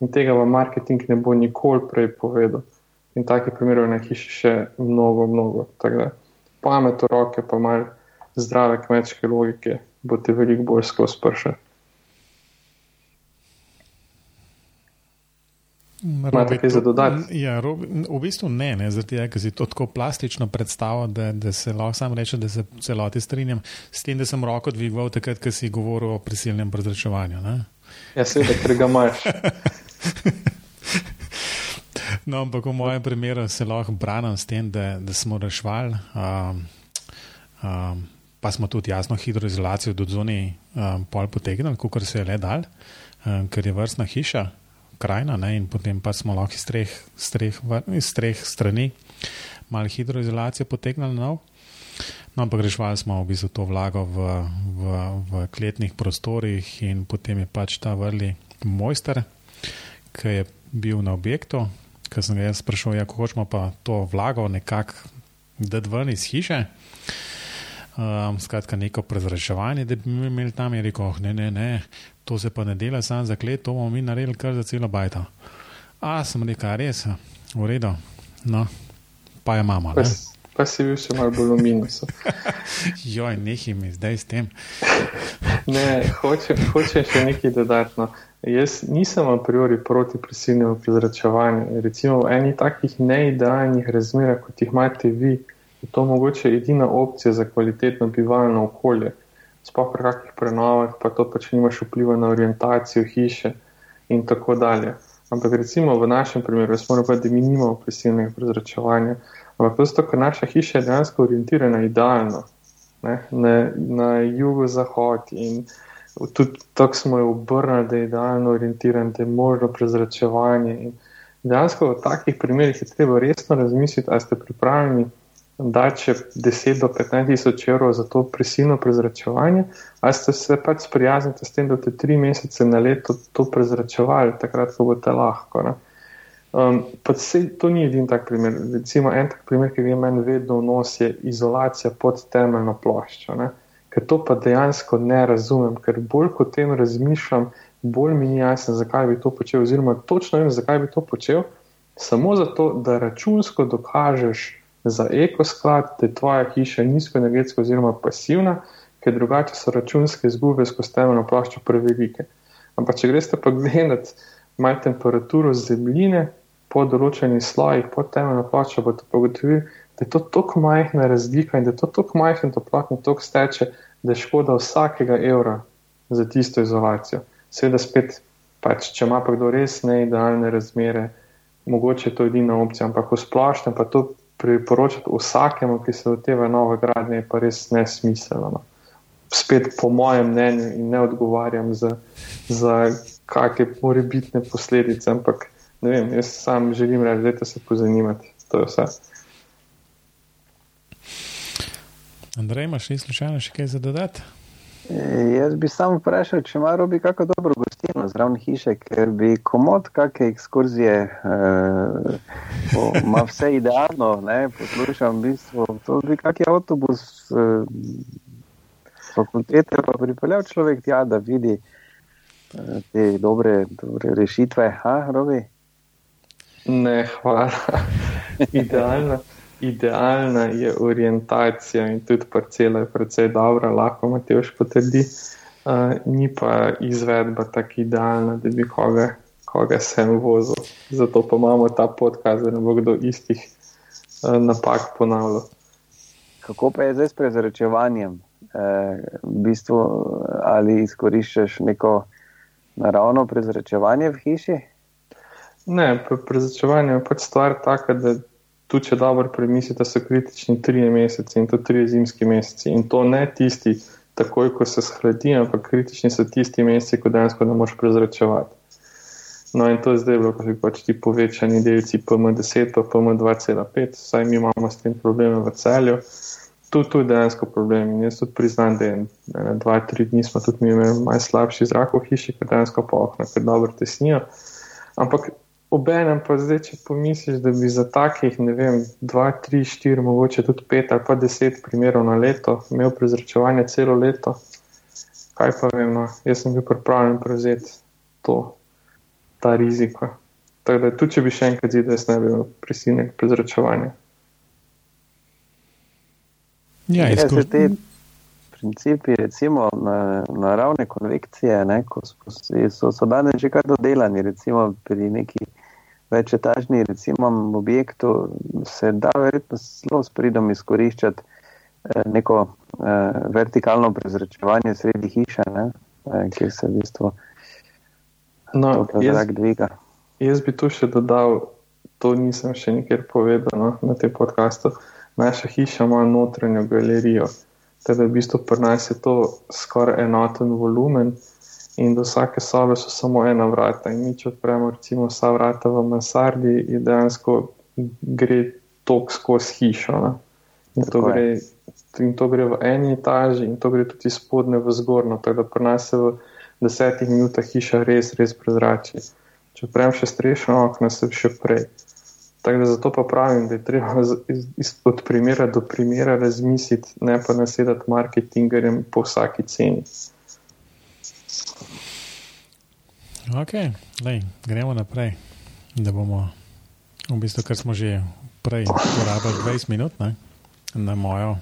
In tega vam marketing ne bo nikoli prej povedal. In takih primerov na hiši še mnogo, mnogo. Da pamet v roke, pa malo zdrave kmečke logike, boste veliko bolj skozi prše. Imate kaj za dodati? Ja, v bistvu ne, ne zato je, ker si to tako plastično predstavljal, da, da se lahko sam reče, da se celoti strinjam s tem, da sem roko dvigoval takrat, ko si govoril o prisilnem prezračevanju. Ne? Ja, seveda, ker ga imaš. no, ampak v mojem primeru se lahko branim s tem, da, da smo rešvali. Um, um, Pa smo tudi jasno hidroizolacijo do zunaj um, pol potegnili, kot se je le dal, um, ker je vrstna hiša, krajina, ne, in potem pa smo lahko iz treh, streh, iz treh strani malo hidroizolacije potegnili nov. No, ampak rešvali smo v bistvu to vlago v, v, v kletnih prostorih, in potem je pač ta vrli mojster, ki je bil na objektu, ki sem ga jaz sprašal, ja, kako hočemo pa to vlago nekako dati ven iz hiše. Um, skratka, neko prezračevanje, da bi imeli tam, je rekel, oh, ne, ne, ne, to se pa ne dela samo za klet, to bomo mi naredili kar za celo bajto. A sem rekel, res, v redu, no, pa je mama. Pa, pa si bil še malo bolj v minusu. Joj, nekaj mi zdaj s tem. ne, hočem, hočem še nekaj dodatno. Jaz nisem a priori proti prisilnemu prezračevanju. Recimo v eni takih neidealnih razmerah, kot jih imate vi, je to mogoče edina opcija za kvalitetno bivalno okolje sploh pri kakšnih prenovah, pa to pač nimaš vpliva na orientacijo hiše in tako dalje. Ampak recimo v našem primeru, jaz moram povedati, da mi nimamo prisilnega prezračevanja, ampak to zato, ker naša hiša je dejansko orientirana idealno ne, na, na jugo-zahod in tudi tako smo jo obrnili, da je idealno orientiran, da je možno prezračevanje. In dejansko v takih primerih je treba resno razmisliti, ali ste pripravljeni da če 10 do 15 tisoč evrov za to prisilno prezračevanje, ali ste se pač sprijaznili s tem, da boste tri mesece na leto to prezračevali, takrat, ko boste lahko. Um, se, to ni edini tak primer. Recimo, en tak primer, ki ga meni vedno vnosi, je izolacija pod temeljno ploščo. Ne? Ker to pa dejansko ne razumem, ker bolj kot tem razmišljam, bolj mi ni jasno, zakaj bi to počel, oziroma točno vem, zakaj bi to počel. Samo zato, da računsko dokažeš, za ekosklad, da je tvoja hiša nizkoenergetska oziroma pasivna, ker drugače so računske izgube skozi temeljno ploščo prevelike. Ampak, če greste pa gledati malo temperaturo zemljine po določenih slojih, pod temeljno ploščo, boste pa ugotovili, da je to tako majhna razlika in da je to tako majhen toplotni tok steče, da je škoda vsakega evra za tisto izolacijo. Seveda spet, pač, če ima pa kdo res neidealne razmere, mogoče je to edina opcija, ampak v splošnem pa to priporočati vsakemu, ki se loteva nove gradnje, je pa res nesmiselno. No. Spet po mojem mnenju in ne odgovarjam za, za kakšne morebitne posledice, ampak ne vem, jaz sam želim reči, da se pozanimate. To je vse. Andrej, imaš še slučajno še kaj za dodati? Jaz bi samo vprašal, če ima robi kako dobro gostino zraven hiše, ker bi komod kakšne ekskurzije, eh, ima vse idealno, ne, poslušam, v bistvu, to bi kakšen avtobus eh, fakultete pa pripeljal človek tja, da vidi eh, te dobre, dobre rešitve, ha, robi? Ne, hvala. idealna, idealna je orientacija in tudi parcela je precej dobra, lahko Mateoš potrdi. Uh, ni pa izvedba tako idealna, da bi koga, koga sem vozil. Zato pa imamo ta podcast, da ne bo kdo istih uh, napak ponavljal. Kako pa je zdaj s prezračevanjem? Eh, v bistvu, ali izkoriščaš neko naravno prezračevanje v hiši? Ne, prezračevanje je pač stvar taka, da tu če dobro premislite, so kritični tri meseci in to tri zimski meseci. In to ne tisti, takoj ko se shladi, ampak kritični so tisti meseci, ko dejansko ne moš prezračevati. No, in to je zdaj bilo, ko so pač ti povečani delci PM10, pa PM2,5, saj mi imamo s tem probleme v celju tu, tu je dejansko problem. In jaz tudi priznam, da je dva, tri dni smo tudi mi imeli malo slabši zrak v hiši, ker dejansko pa okna, ker dobro tesnijo. Ampak obenem pa zdaj, če pomisliš, da bi za takih, ne vem, dva, tri, štiri, mogoče tudi pet ali pa deset primerov na leto imel prezračevanje celo leto, kaj pa vem, no, jaz sem bil pripravljen prevzeti to, ta riziko. Tako da tudi, če bi še enkrat zidel, jaz ne bi imel prisilnega prezračevanja. Ja, ja izkuš... te principi, recimo na, naravne konvekcije, ne, ko so, so danes že kar dodelani, recimo pri neki večetažni recimo, objektu, se da verjetno zelo s pridom izkoriščati eh, neko eh, vertikalno prezračevanje sredi hiše, ne, eh, kjer se v bistvu no, zrak dviga. Jaz bi tu še dodal, to nisem še nikjer povedal no, na tem podkastu naša hiša ima notranjo galerijo. Teda v bistvu pri nas je to skoraj enoten volumen in do vsake sobe so samo ena vrata. In mi, če odpremo recimo vsa vrata v mansardi, je dejansko gre tok skozi hišo. Ne? In to, gre, in to gre v eni etaži in to gre tudi spodne v zgornjo. Tako da pri nas se v desetih minutah hiša res, res prezrači. Če odprem še strešno okno, se še prej. Tako da zato pa pravim, da je treba od primera do primera razmisliti, ne pa nasedati marketingerjem po vsaki ceni. Ok, lej, gremo naprej. Da bomo, v bistvu, kar smo že prej porabili 20 minut ne, na mojo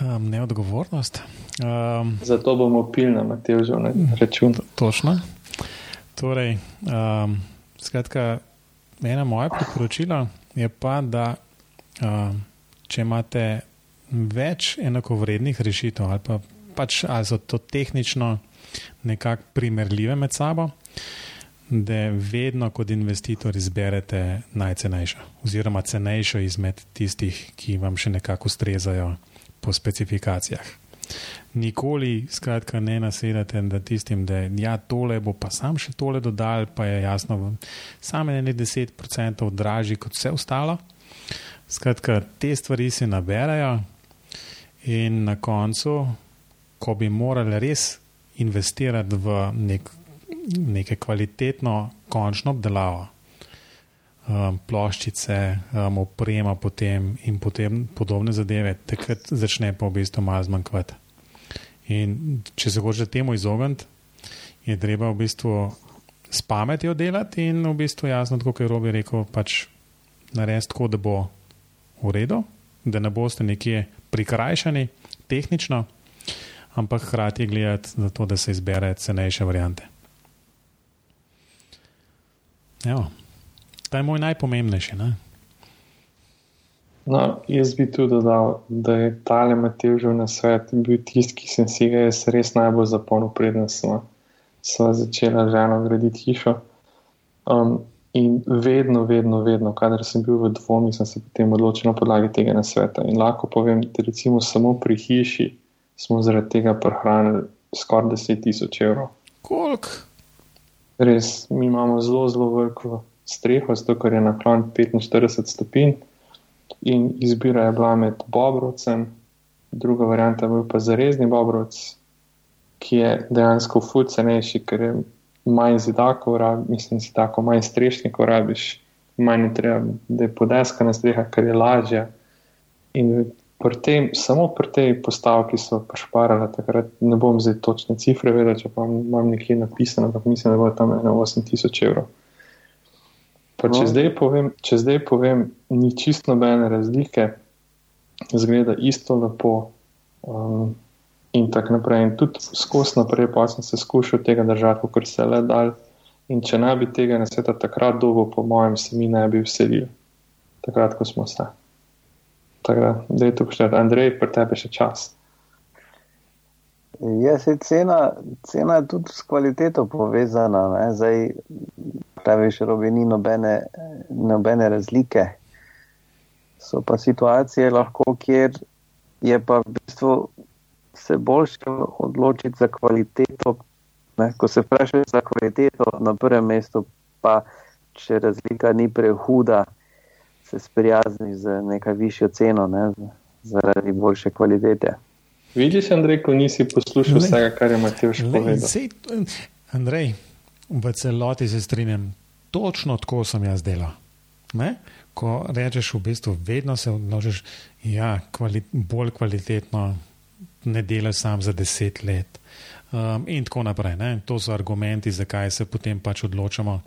um, neodgovornost. Um, zato bomo pil na Matevžu na račun. Točno. Torej, um, skratka ena moja priporočila je pa, da uh, če imate več enakovrednih rešitev ali pa pač ali so to tehnično nekako primerljive med sabo, da vedno kot investitor izberete najcenejšo oziroma cenejšo izmed tistih, ki vam še nekako ustrezajo po specifikacijah nikoli skratka, ne nasedate da tistim, da ja, tole bo pa sam še tole dodal, pa je jasno, samo ne 10% dražji kot vse ostalo. Skratka, te stvari se naberajo in na koncu, ko bi morali res investirati v nek, neke kvalitetno končno obdelavo. Um, ploščice, um, oprema, potem in potem podobne zadeve, takrat začne pa v bistvu malo zmanjkvati. In če se hoče temu izogniti, je treba v bistvu s pametjo delati in v bistvu jasno, kot je Robi rekel, pač narediti tako, da bo v redu, da ne boste nekje prikrajšani tehnično, ampak hkrati gledati za to, da se izbere cenejše variante. Evo, to je moj najpomembnejši. Ne? No, jaz bi tudi dodal, da je tale Matežev na svet bil tisti, ki sem si ga jaz res najbolj zapolnil, preden smo začeli ženo graditi hišo. Um, in vedno, vedno, vedno, kadar sem bil v dvomi, sem se potem odločil na podlagi tega na sveta. In lahko povem, da recimo samo pri hiši smo zaradi tega prehranili skoraj 10 tisoč evrov. Kolik? Res, mi imamo zelo, zelo veliko streho, zato ker je naklon 45 stopinj in izbira je bila med Bobrovcem, druga varianta je bil pa zarezni Bobrovc, ki je dejansko fud cenejši, ker je manj zidakov, mislim, zidakov, manj strešnikov rabiš, manj je treba, da je podeska na streha, ker je lažja. In pri tem, samo pri tej postavki so pašparali, takrat ne bom zdaj točne cifre vedel, če pa imam nekje napisano, ampak mislim, da bo tam 8000 evrov. Pa če, No. zdaj povem, če zdaj povem, ni čisto nobene razlike, zgleda isto lepo um, in tako naprej. In tudi skozi naprej, pa sem se skušal tega držati, kot se le dal. In če ne bi tega na sveta takrat dolgo, po mojem, se mi ne bi vselili, takrat, ko smo se. Tako da, da je to pošteno. Andrej, pri tebi še čas. Ja, se cena, cena je tudi s kvaliteto povezana. Ne? Zdaj, praviš, robi ni nobene, nobene razlike. So pa situacije lahko, kjer je pa v bistvu se boljše odločiti za kvaliteto. Ne? Ko se vprašaš za kvaliteto na prvem mestu, pa če razlika ni prehuda, se sprijazni z nekaj višjo ceno ne? zaradi boljše kvalitete. Vidiš, Andrej, ko nisi poslušal Le- vsega, kar je Matejš povedal. sej, Andrej, v celoti se strinjam, točno tako sem jaz delal. Ne? Ko rečeš, v bistvu, vedno se odločiš, da ja, kvali, bolj kvalitetno ne delaš sam za deset let. Um, in tako naprej. Ne? To so argumenti, zakaj se potem pač odločamo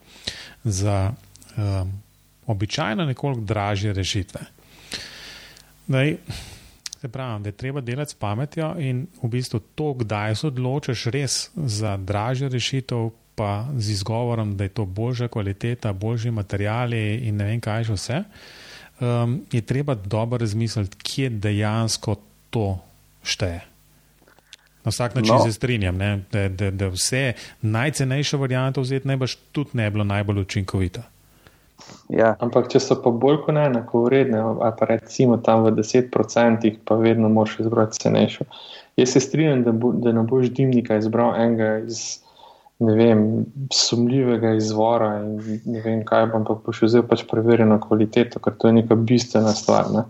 za um, običajno nekoliko dražje rešitve. Daj, se pravi, da je treba delati s pametjo in v bistvu to, kdaj se odločiš res za dražjo rešitev, pa z izgovorom, da je to boljša kvaliteta, boljši materijali in ne vem kaj še vse, um, je treba dobro razmisliti, kje dejansko to šteje. Na vsak način no. Se strinjam, ne, da, da, da vse najcenejše variante vzeti najbrž tudi ne bi bilo najbolj učinkovito. Ja, Ampak, če so pa bolj kot enako vredne, ali pa recimo tam v 10%, pa vedno moraš izbrati cenejšo. Jaz se strinjam, da, bo, da ne boš dimnika izbral enega iz ne vem, sumljivega izvora in ne vem kaj, ampak boš vzel pač preverjeno kvaliteto, ker to je neka bistvena stvar. Ne?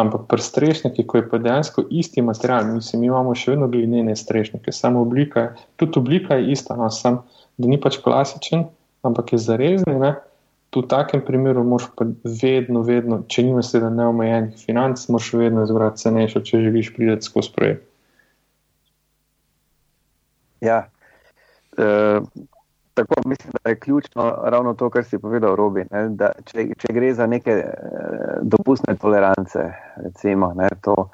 Ampak pri strešniki, ko je pa dejansko isti material, mislim, mi imamo še vedno glinene strešnike, samo oblika, tudi oblika je ista, no, sam, da ni pač klasičen, ampak je zarezen. Ne? V takem primeru moraš pa vedno, vedno, če nimaš seveda neomejenih financ, moraš vedno izbrati cenejšo, če želiš priti skozi projekt. ja. E, tako mislim, da je ključno ravno to, kar si povedal, Robi. Ne, da če, če gre za neke e, dopustne tolerance, recimo ne, to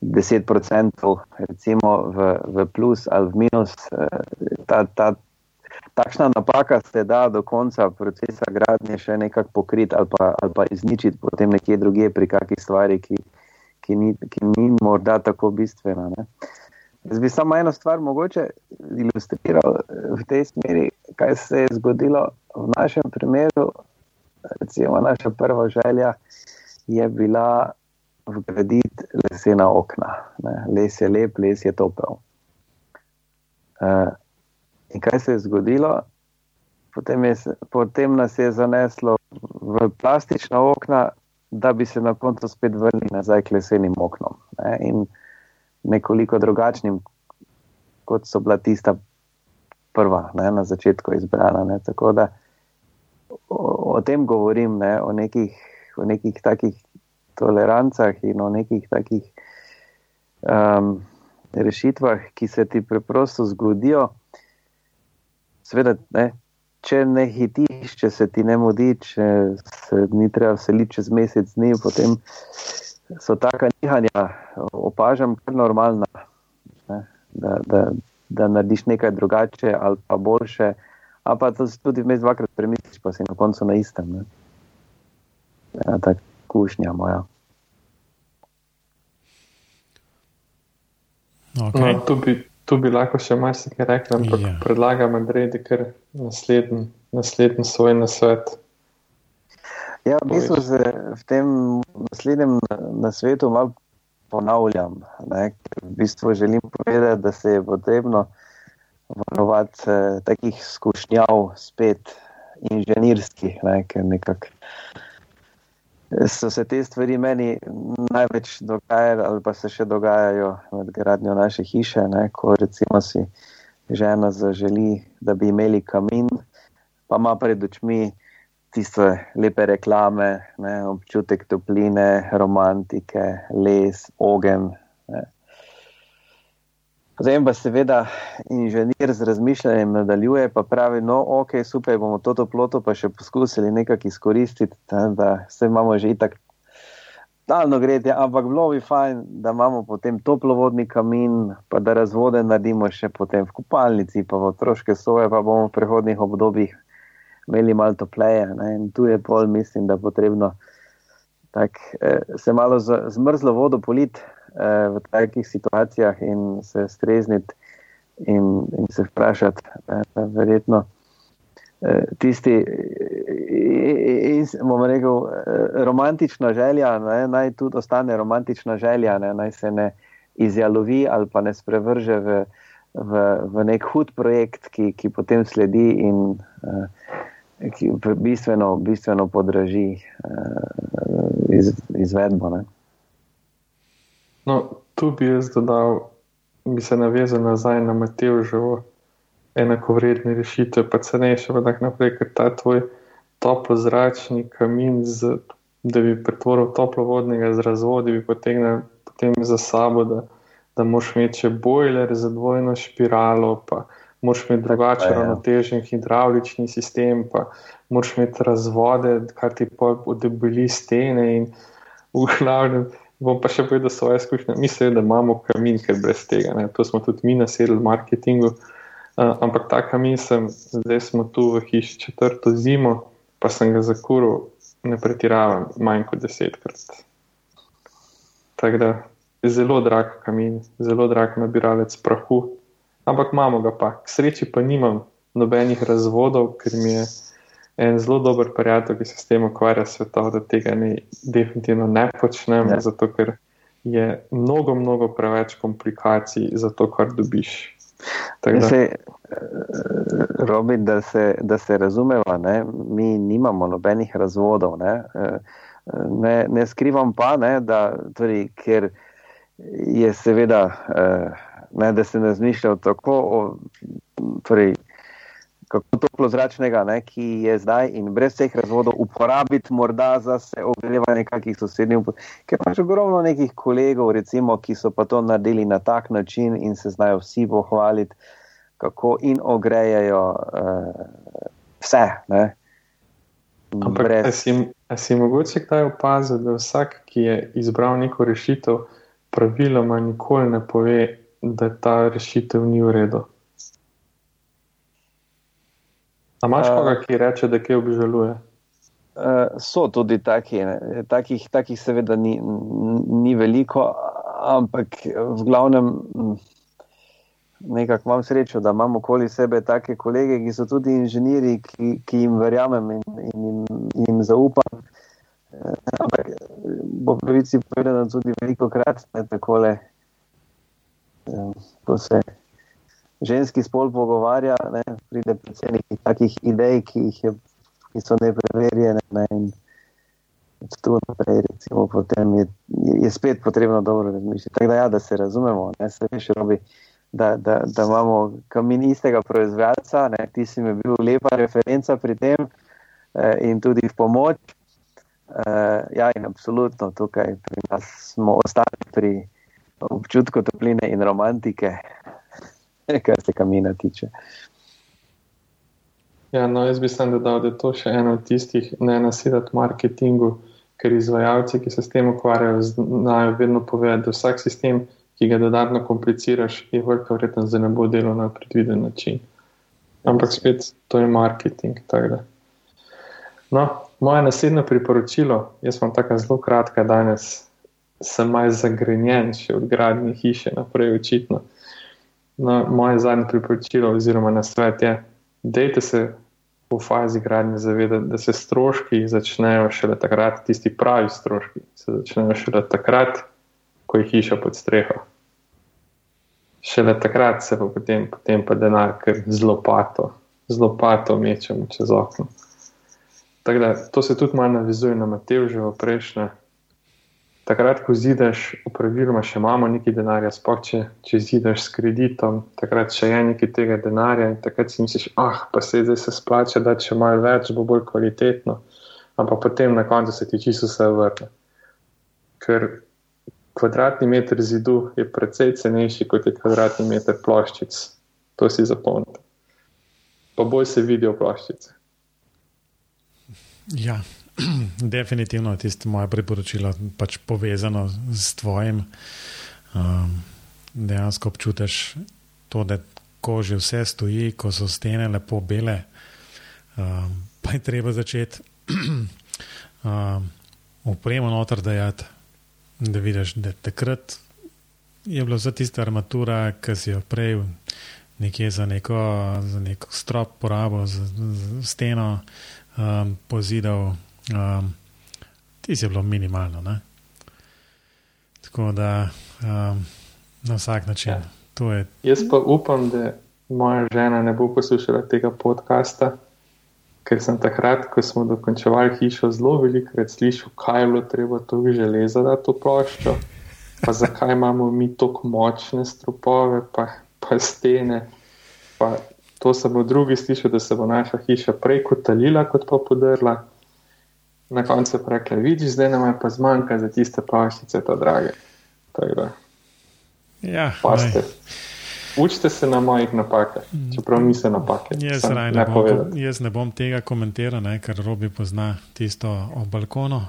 10% recimo v, v plus ali v minus, e, ta, ta, takšna napaka se da do konca procesa gradnje še nekako pokriti ali pa, ali pa izničiti potem nekje drugje pri kakšni stvari, ki, ki, ni, ki ni morda tako bistvena. Ne. Jaz bi samo eno stvar mogoče ilustriral v tej smeri, kaj se je zgodilo v našem primeru. Recimo, naša prva želja je bila vgraditi lesena okna. Ne. Les je lep, les je topel. Uh, in kaj se je zgodilo? Potem, je, potem nas je zaneslo v plastična okna, da bi se na koncu spet vrnili nazaj k lesenim oknom. Ne. In nekoliko drugačnim, kot so bila tista prva, ne, na začetku izbrana. Ne. Tako da o, o tem govorim, ne, o, nekih, o nekih takih tolerancah in o nekih takih um, rešitvah, ki se ti preprosto zgodijo. Sveda, ne, če ne hitiš, če se ti ne mudi, če se ni treba vseliti čez mesec dni, potem so taka nihanja, opažam, kar normalna. Ne, da, da, da narediš nekaj drugače ali pa boljše, a pa to si tudi vmes dvakrat premisliš, pa si na koncu na istem. Ne. Ja, tako kušnja moja. Okay. No, tu, bi, tu bi lahko še marsikaj rekel, ampak Ja. predlagam, Andrej, da kar naslednji, naslednji svoj nasvet. Ja, v bistvu se v tem naslednjem nasvetu malo ponavljam. Ne, ker v bistvu želim povedati, da se je potrebno varovati eh, takih skušnjav spet inženirskih, ne, ker nekako so se te stvari meni največ dogajale ali pa se še dogajajo med gradnjo naše hiše, ne, ko recimo si žena zaželi, da bi imeli kamin, pa ima pred očmi tiste lepe reklame, ne, občutek topline, romantike, les, ogen. Zdaj pa seveda inženir z razmišljanjem nadaljuje, pa pravi, no, ok, super, bomo to toploto pa še poskusili nekako izkoristiti, da, da se imamo že itak daljno gretje, ampak bilo bi fajn, da imamo potem toplovodni kamin, pa da razvode naredimo še potem v kupalnici, pa v otroške soje, pa bomo v prehodnih obdobjih imeli malo topleje. Ne? In tu je pol, mislim, da potrebno tak, eh, se malo z, zmrzlo vodo politi v takih situacijah in se strezniti in, in se vprašati, eh, verjetno. Eh, tisti, in bomo rekel, eh, romantična želja, ne, naj tudi ostane romantična želja, ne, naj se ne izjalovi ali pa ne sprevrže v, v, v nek hud projekt, ki, ki potem sledi in uh, ki bistveno, bistveno podraži iz, izvedbo. Ne. No, tu bi jaz dodal, bi se navezal nazaj na Matevževo enakovredne rešitve, pa cenejše, pa tako naprej, ker ta tvoj toplozračni kamin, z, da bi pretvoril toplovodnega z razvodi, bi potegnil potem za sabo, da, da moš imeti še bojler za dvojno špiralo, pa moš imeti drugačen ja. ravnotežen hidraulični sistem, pa moš imeti razvode, kar ti pa odebeli stene in v glavnem bom pa še povedal svoje izkušnje. Mislim, da imamo kamin, ker brez tega. Ne. To smo tudi mi nasedli v marketingu. Uh, ampak ta kamin sem, zdaj smo tu v hiši četrto zimo, pa sem ga zakuril, ne pretiravam, manj kot desetkrat. Tako da je zelo drag kamin, zelo drag nabiralec prahu, ampak imamo ga pa. K sreči pa nimam nobenih razvodov, ker mi je en zelo dober prijatelj, ki se s tem ukvarja svetov, da tega ne, definitivno ne počnem, ja. zato ker je mnogo, mnogo preveč komplikacij za to, kar dobiš. Se, eh, Robin, da se, da se razumeva, ne? mi nimamo nobenih razvodov. Ne, eh, ne, ne skrivam pa, ne, da, torej, ker je seveda, eh, ne, da se ne zmišlja tako. O, torej, kako toplo zračnega, ne, ki je zdaj in brez vseh razvodov uporabiti, morda za se ogrevanje kakih sosednjih. Ker pač ogromno nekih kolegov, recimo, ki so pa to naredili na tak način in se znajo vsi pohvaliti, kako in ogrejajo uh, vse. Ne. Ampak, brez... a, si, a si mogoče kdaj opazil, da vsak, ki je izbral neko rešitev, praviloma nikoli ne pove, da ta rešitev ni v redu? A imaš koga, ki reče, da kaj obžaluje? Uh, so tudi taki, takih, takih seveda ni, ni veliko, ampak v glavnem nekako imam srečo, da imam okoli sebe take kolege, ki so tudi inženirji, ki, ki jim verjamem in, in, in jim zaupam. Ampak bo pravici povedano tudi veliko krat, da takole, ko se ženski spol pogovarja, ne, pride predvsem nekaj takih idej, ki, je, ki so nepreverjene. Ne, in tu naprej, recimo, potem je, je spet potrebno dobro razmišljati. Tako da, ja, da se razumemo, ne, se veš, robi, da, da, da imamo kamin istega proizvajalca, ne, ti si mi bil lepa referenca pri tem eh, in tudi v pomoč. Uh, ja, in absolutno tukaj pri nas smo ostali pri občutku topline in romantike. kar se kamina tiče. Ja, no, jaz bi sem dodal, da je to še eno od tistih, ne nasedati marketingu, ker izvajalci, ki se s tem ukvarjajo, znajo vedno povedati, da vsak sistem, ki ga dodatno kompliciraš, je velika vrednost, da ne bo delo na predviden način. Ampak spet to je marketing. No, moje naslednje priporočilo, jaz sem tako zelo kratka danes, sem malo zagrenjen še od gradnje hiše naprej, očitno. No, moje zadnje priporočilo, oziroma na svet je, da se v fazi gradnje zavedati, da se stroški začnejo šele takrat, tisti pravi stroški se začnejo šele takrat, ko je hiša pod streho. Šele takrat se pa potem, potem pa denar, ker zelo pato, zelo pato mečemo čez okno. Da to se tudi malo navizuje na Matev, že v prejšnje takrat, ko zidaš, praviloma še imamo nekaj denarja, sploh če, če zidaš s kreditom, takrat še je nekaj tega denarja in takrat si misliš, ah, pa se zdaj se splača, da če malo več, bo bolj kvalitetno, ampak potem na koncu se ti čisto vse vrne. Ker kvadratni meter zidu je precej cenejši kot je kvadratni meter ploščic. To si zapomnite. Pa bolj se vidijo ploščice. Ja, definitivno je tisto moje priporočilo pač povezano s tvojim. Um, dejansko občutiš to, da ko že vse stoji, ko so stene lepo bele, um, pa je treba začeti um, upremo noter dajati, da vidiš, da takrat je bila vsa tista armatura, ki si jo prej nekje za neko, za neko strop porabo, za, za steno um, pozidal, um, ti si bilo minimalno. Ne? Tako da um, na vsak način. Ja. Je... Jaz pa upam, da moja žena ne bo poslušala tega podcasta, ker sem takrat, ko smo dokončevali hišo, zelo velikokrat slišal, kaj je bilo treba tu železa, da to ploščo, pa zakaj imamo mi tako močne stropove, pa, pa stene. Pa to se bo drugi slišal, da se bo naša hiša prej kotalila, kot pa podrla. Na koncu pa rekla, vidiš, zdaj nam je pa zmanjka za tiste ploščice, to drage. Ja, Učite se na mojih napakah, čeprav niso napake. Jaz, raj, ne, bom, jaz ne bom tega komentiral, ne, ker Robi pozna tisto o balkonu.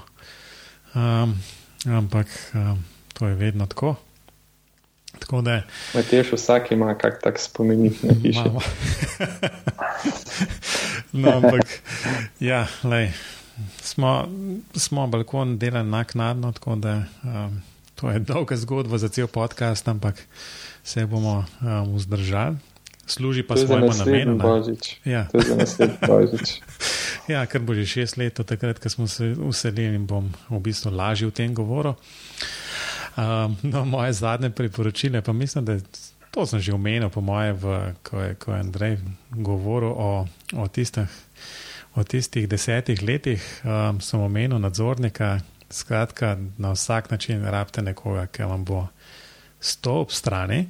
Um, ampak um, to je vedno tako. tako da, Mateš, vsak ima kak tak spomenik na hiši. no, ampak ja, lej, smo, smo balkon delali naknadno, tako da um, to je dolga zgodba za cel podcast, ampak se bomo um, vzdržali. Služi pa svojemu namenu. Ja. To je za naslednji božič. ja, ker bo že šest let, takrat, ko smo se uselili in bom v bistvu lažje v tem govoru. Um, no, moje zadnje priporočile, pa mislim, da to sem že omenil, po moje, v, ko, je, ko je Andrej govoril o, o, tistih, o tistih desetih letih, um, sem omenil nadzornika. Skratka, na vsak način rabite nekoga, ki vam bo stopil ob strani,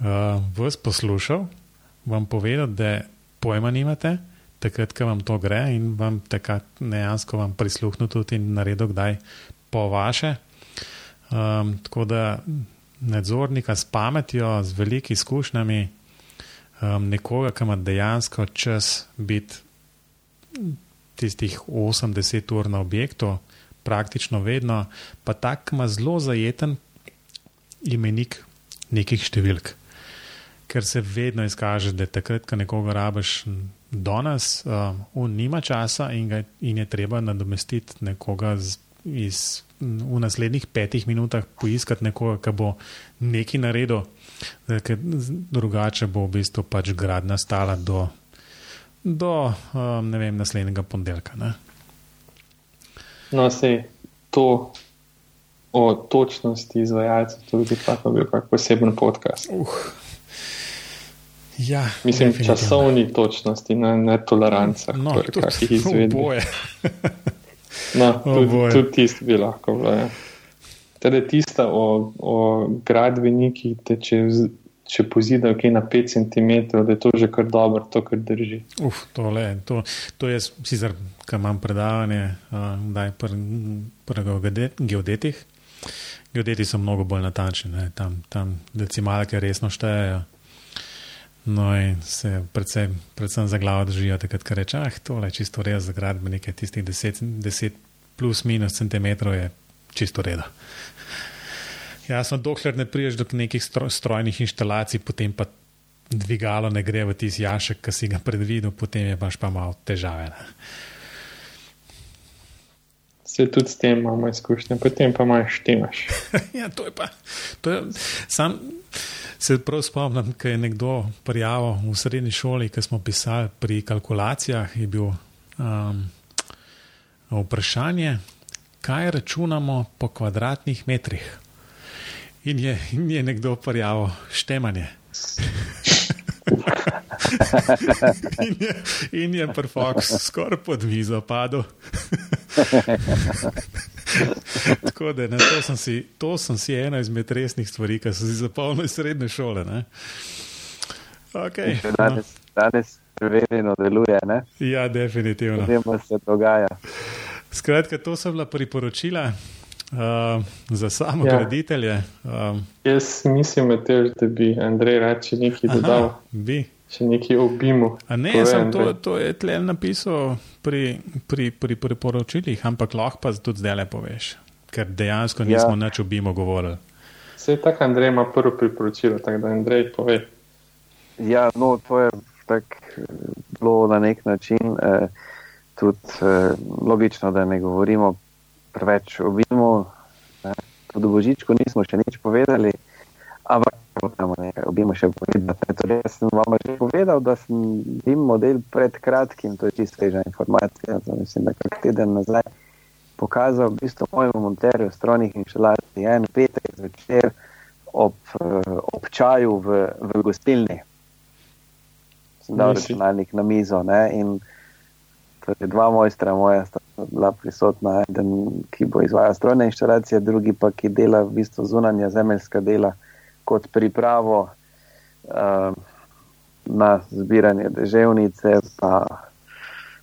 uh, vas poslušal, vam povedal, da pojma nimate, takrat, ko vam to gre in vam takrat dejansko vam prisluhnu tudi in naredil kdaj po vaše. Um, tako da nadzornika s pametjo, z velikimi izkušnjami, um, nekoga, ki ima dejansko čas biti tistih 80 ur na objektu, praktično vedno, pa tak ima zelo zajeten imenik nekih številk. Ker se vedno izkaže, da takrat, ko nekoga rabiš do nas, um, on nima časa in, ga, in je treba nadomestiti nekoga z, iz, v naslednjih petih minutah, poiskati nekoga, ki bo nekaj naredil, ker drugače bo v bistvu pač gradna stala do, do um, vem, naslednjega ponedeljka. No, sej to. O točnosti izvajalcev, tudi tako bi bil poseben podcast. Uh, Ja, Mislim, časovni točnosti, ne, ne tolerancah, no, ki jih izvedemo. no, tudi tud tisti bi lahko bilo. Ja. Teda tista o, o gradbenikih, da če, pozidajo kaj na 5 cm, da je to že kar dobro, to kar drži. Uf, tole, to, to je sicer, kar imam predavanje, da je pri geodetih. Geodeti so mnogo bolj natančni, tam, tam decimalke resno štejejo. No, in se predvsem, predvsem za glavo držijo, takrat, ko reče, ah, tole je čisto res za gradbenike, tistih 10, 10 plus minus centimetrov je čisto reda. Jasno, dokler ne priješ do nekih strojnih inštalacij, potem pa dvigalo ne gre v tisti jašek, ki si ga predvidel, potem je pač pa malo težave. Ne? Se tudi s tem imamo izkušnje, potem pa imaš štimaš. ja, to je pa. To je, sam, Se prav spomnim, da je nekdo prijavil v srednji šoli, ki smo pisali pri kalkulacijah, je bil um, vprašanje, kaj računamo po kvadratnih metrih. In je, in je nekdo prijavil štemanje. in je, in je Perfox skoraj pod vizo padel. Tako da ne, to, sem si, to sem si ena izmed resnih stvari, ki so si zapolnili srednje šole. Okay, danes, no. danes preverjeno deluje. Ne? Ja, definitivno. Vemo, se dogaja. Skratka, to so bila priporočila. Uh, za samo ja. graditelje. Um, Jaz mislim, Matež, da bi Andrej rad še nekaj dodal. Aha, bi. Še nekaj obimo. Ne, sem to, to je tle napisal pri, pri, pri priporočilih, ampak lahko pa tudi zdaj le poveš, ker dejansko nismo ja. nič obimo govorili. Vse tako Andrej ima prvo priporočilo, tako da Andrej pove. Ja, no, to je tako bilo na nek način eh, tudi eh, logično, da ne govorimo preveč obimo. Tudi božičko nismo še nič povedali, ampak moramo nekaj obimo še povedati. Torej, jaz sem vam že povedal, da sem bil model pred kratkim, to je čisto sveža informacija, to mislim, da kak teden nazaj pokazal v bistvu mojemu monterju strojnih inštalacij en petek zvečer ob, ob čaju v, v gostilni. Sem dal računalnik na mizo ne, in torej dva mojstra moja sta bila prisotna, eden, ki bo izvajal strojne inštalacije, drugi pa, ki dela v bistvu zunanja zemeljska dela kot pripravo uh, na zbiranje deževnice. Pa,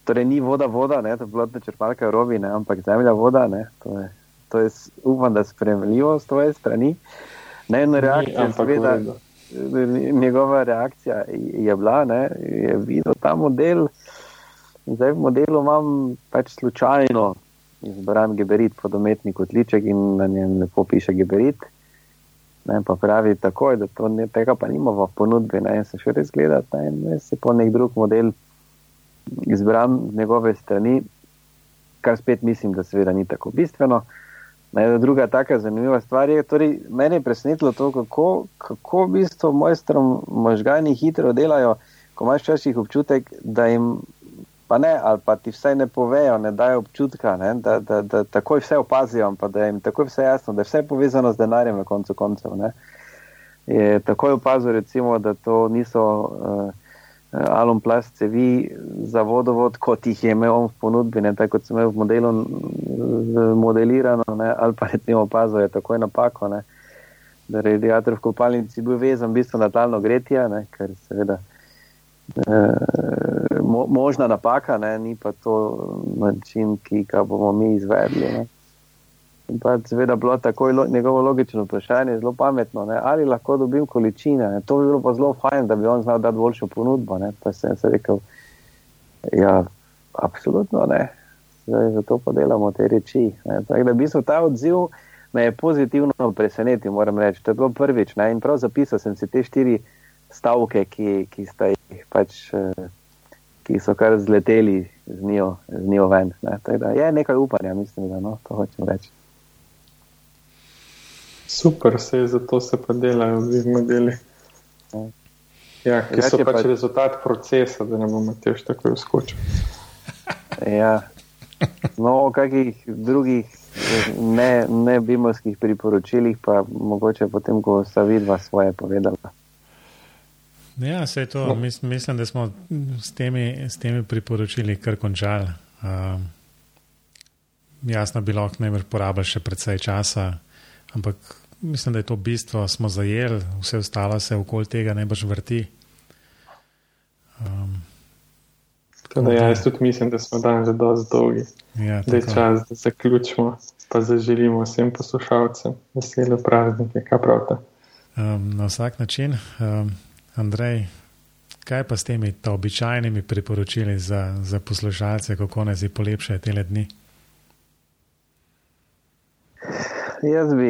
torej, ni voda, voda, ne, to je plotna črpalka robi, ne, ampak zemlja voda. Ne, to je, to je, upam, da je spremljivo z tvoje strani. Ne, ena reakcija, seveda, njegova reakcija je bila, da je videl ta model. Zdaj v modelu imam pač slučajno izbran geberit pod umetni kotliček in na njem lepo piše geberit. Ne, pa pravi takoj, da to ne, tega pa nima v ponudbi. Ne, se še res gleda, da je se po nek drug model izbran z njegove strani, kar spet mislim, da seveda ni tako bistveno. Ne, druga taka zanimiva stvar je, torej meni je presenetilo to, kako, kako v bistvu mojstrom možgani hitro delajo, ko imaš včasih občutek, da jim pa ne, ali pa ti vsaj ne povejo, ne dajo občutka, ne, da, da, da takoj vse opazijo, pa da jim takoj vse jasno, da je vse povezano z denarjem na koncu koncev. Ne. Je takoj opazil, recimo, da to niso uh, alum plast cevi za vodovod, kot jih je imel v ponudbi, ne, tako kot sem imel v modelu modelirano, ne, ali pa recimo opazil, je takoj napako, ne, da radiator v kopalnici bil vezan v bistvu na talno gretje, ker seveda. Eh, mo, možna napaka, ne, ni pa to način, ki ga bomo mi izvedli. Ne. In pa seveda bilo tako lo, njegovo logično vprašanje, zelo pametno, ne, ali lahko dobim količine. Ne. To bi bilo pa zelo fajn, da bi on znal dati boljšo ponudbo. Ne. Pa sem se rekel, ja, absolutno ne. Zdaj, zato pa delamo te reči. Tako da v bistvu ta odziv me je pozitivno presenetil, moram reči. To je bilo prvič. Ne. In prav zapisal sem si te štiri stavke, ki, ki, jih, pač, eh, ki so kar zleteli z njo, z njo ven. Ne. Da, je nekaj upanja, mislim, da no, to hočem reči. Super, se je zato se pa delajo v teh modelih. Ja, ki so pač pa... rezultat procesa, da ne bomo tež tako uskočili. ja. No, o kakih drugih ne, ne bimovskih priporočilih, pa mogoče potem, ko sta vidva svoje povedala. Ja, se je to. No. Mislim, mislim, da smo s temi, s temi priporočili kar končali. Uh, jasno, bi lahko najbrž porabili še precej časa, ampak mislim, da je to bistvo, smo zajeli, vse ostalo se okoli tega najbrž vrti. Um, da, ja, jaz tudi mislim, da smo danes zelo dolgi. Ja, da je čas, da zaključimo, pa zaželimo vsem poslušalcem vesele praznike. Kaj pravite? Um, na vsak način. Um, Andrej, kaj pa s temi običajnimi priporočili za, za poslušalce, kako naj si polepšajo te dni? Jaz bi,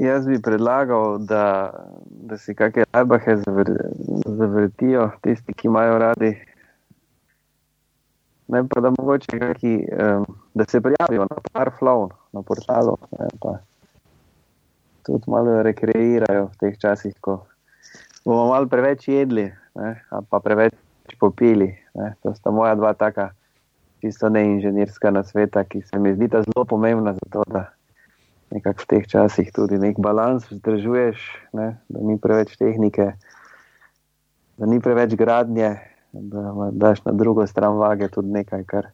jaz bi predlagal, da, da si kakšne najbahe zavr, zavrtijo tisti, ki imajo radi. Ne pa da mogoče kaki, um, da se prijavijo na par flow, na portalu, ne, tudi malo rekreirajo v teh časih, ko bomo malo preveč jedli, ne, pa preveč popili. Ne. To sta moja dva taka, čisto neinženirska na sveta, ki se mi zdi zelo pomembna za to, da nekako v teh časih tudi nek balans vzdržuješ, ne, da ni preveč tehnike, da ni preveč gradnje, da daš na drugo stran vage tudi nekaj, kar,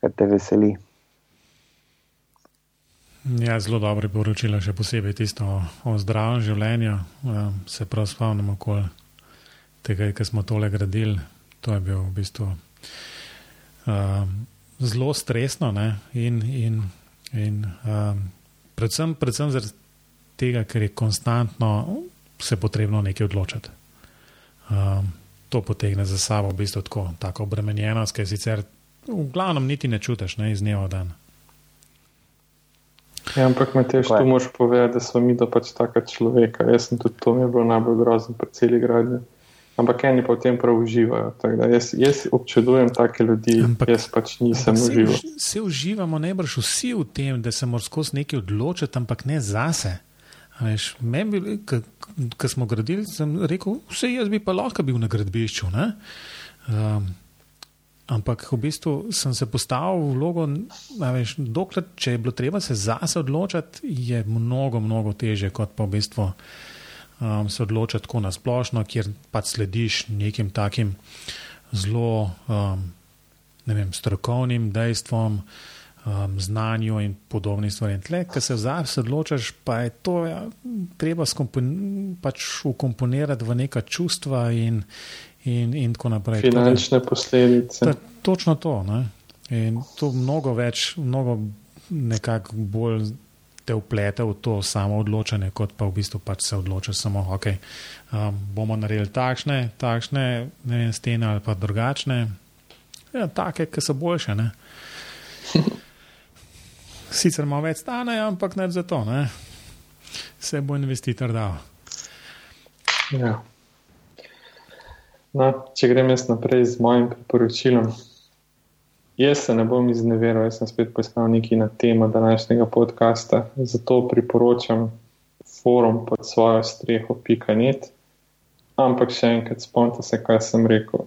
kar te veseli. Ja, zelo dobro je poročilo, še posebej tisto o, o zdravem življenju. Um, se prav spomnimo tega, kar smo tole gradili. To je bilo v bistvu um, zelo stresno ne? in, in, in um, Predvsem, predvsem zaradi tega, ker je konstantno se potrebno nekaj odločiti. Um, to potegne za sabo v bistvu tako, tako obremenjenost, ki sicer v glavnem niti ne čutiš ne, iz dneva v dan. Ja, ampak me tež tu moš povedati, da smo mi da pač taka človeka. Jaz sem tudi to mi je bilo najbolj grozno pri celi gradnji. Ampak eni pa v tem prav uživajo. Jaz, jaz občudujem take ljudi, ampak, jaz pač nisem užival. Vsi uživamo najbrž vsi v tem, da se moramo skozi nekaj odločiti, ampak ne zase. Ko smo gradili, sem rekel, vse jaz bi pa lahko bil na gradbišču. Um, ampak v bistvu sem se postavil v vlogo, veš, dokler, če je bilo treba se zase odločiti, je mnogo, mnogo teže kot pa v bistvu um, se odločiti tako na splošno, kjer pač slediš nekim takim zelo um, ne vem, strokovnim dejstvom, um, znanju in podobnim stvarem. Tle, ki se zdaj odločaš, pa je to ja, treba pač ukomponirati v neka čustva in, in, in tako naprej. Finančne posledice. Ta, točno to. Ne? In to mnogo več, mnogo nekako bolj te uplete v to samo odločanje, kot pa v bistvu pač se odloča samo, ok, um, bomo naredili takšne, takšne vem, stene ali pa drugačne. Ja, take, ki so boljše. Ne? Sicer malo več stane, ampak ne za to, ne? se bo investitor dal. Ja. No, če grem jaz naprej z mojim priporočilom. Jaz se ne bom izneveril, jaz sem spet poiskal nekaj na temo današnjega podcasta. Zato priporočam forum pod svojo streho Pikanet. Ampak še enkrat spomnite se, kaj sem rekel.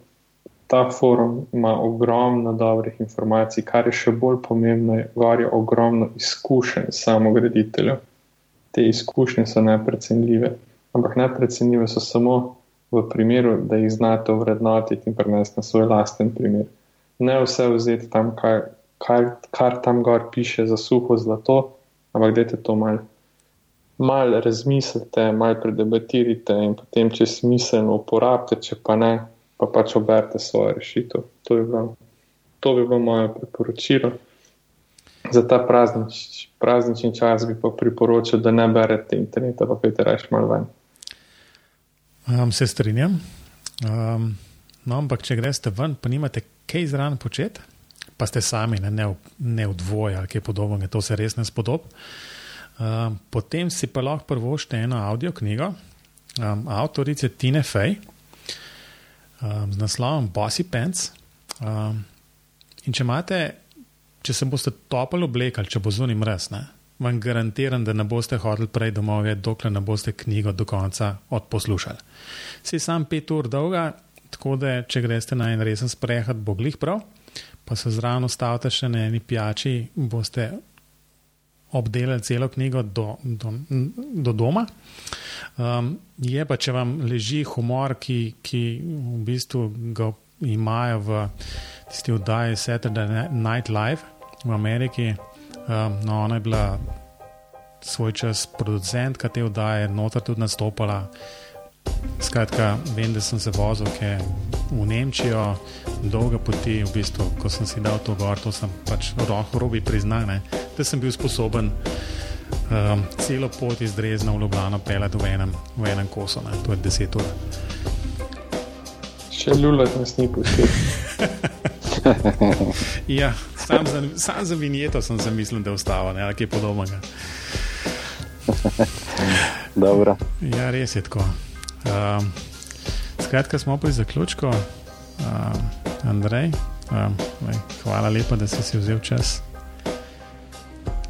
Ta forum ima ogromno dobrih informacij, kar je še bolj pomembno, je ogromno izkušenj samograditeljev. Te izkušnje so neprecenljive, ampak neprecenljive so samo v primeru, da jih znate vrednotiti in prenesti na svoj lasten primer ne vse vzeti tam, kar, kar, kar tam gor piše za suho zlato, ampak dajte to malo. Mal razmislite, malo predebatirite in potem, če smiselno uporabite, če pa ne, pa pač oberite svojo rešitev. To bi bilo, to bi bilo moje priporočilo. Za ta praznič, praznični čas bi pa priporočil, da ne berete interneta, pa pete reči malo ven. Um, se strinjam. Um, no, ampak če greste ven, pa nimate kaj zraven početi, pa ste sami, ne, ne, v, ne v dvoje ali kaj podobnega, to se res ne spodob. Um, potem si pa lahko prvošte eno audio knjigo um, avtorice Tine Fej um, z naslovom Bossy Pants. Um, in če imate, če se boste toplo oblekali, če bo zunaj mrz, ne, vam garantiram, da ne boste hodili prej domov, dokler ne boste knjigo do konca odposlušali. Si sam pet ur dolga, Tako da, če greste na en resen sprehod, bo glih prav, pa se zraven ustavite še na eni pijači, boste obdelali celo knjigo do, do, do doma. Um, je pa, če vam leži humor, ki, ki v bistvu ga imajo v tisti oddaji Saturday Night Live v Ameriki. Um, no, ona je bila svoj čas producentka te oddaje, notar tudi nastopala. Skratka, vem, da sem se vozil v Nemčijo, dolga poti, v bistvu, ko sem si dal to gor, to sem pač roho robi priznal, da sem bil sposoben um, celo pot iz Drezna v Ljubljano pelati v enem, v enem kosu, ne. to je deset ur. Še ljulet nas ni pustil. ja, sam za, sam za vinjeto sem se mislil, da je ostalo, ne, ali kaj podobnega. Dobro. Ja, res je tako. Um, skratka, smo pri zaključku. Um, Andrej, um, hvala lepa, da si si vzel čas.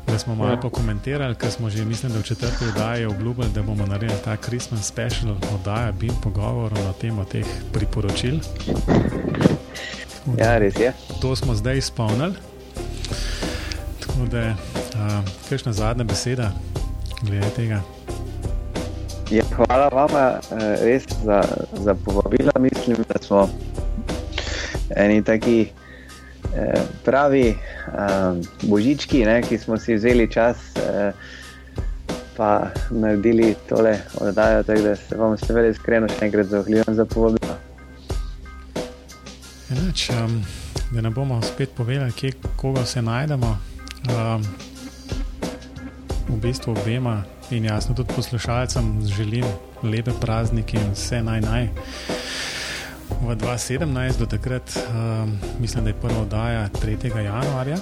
Da smo malo ja. pokomentirali, ker smo že, mislim, da v četrti oddaji obljubili, da bomo naredili ta Christmas special oddaja, bi pogovoril na temo teh priporočil. Ja, res je. To smo zdaj izpolnili. Tako da, uh, kakšna zadnja beseda glede tega? Ja, hvala vam res za, za povabilo. Mislim, da smo eni taki eh, pravi eh, božički, ne, ki smo si vzeli čas eh, naredili tole oddajo. Tako da se vam seveda iskreno še enkrat zahvaljujem za povabilo. Enač, um, da ne bomo spet povedali, kje, koga se najdemo. Um, v bistvu obema in jasno tudi poslušalcem želim lepe praznike in vse naj naj. V 2017 do takrat, um, mislim, da je prva oddaja 3. januarja,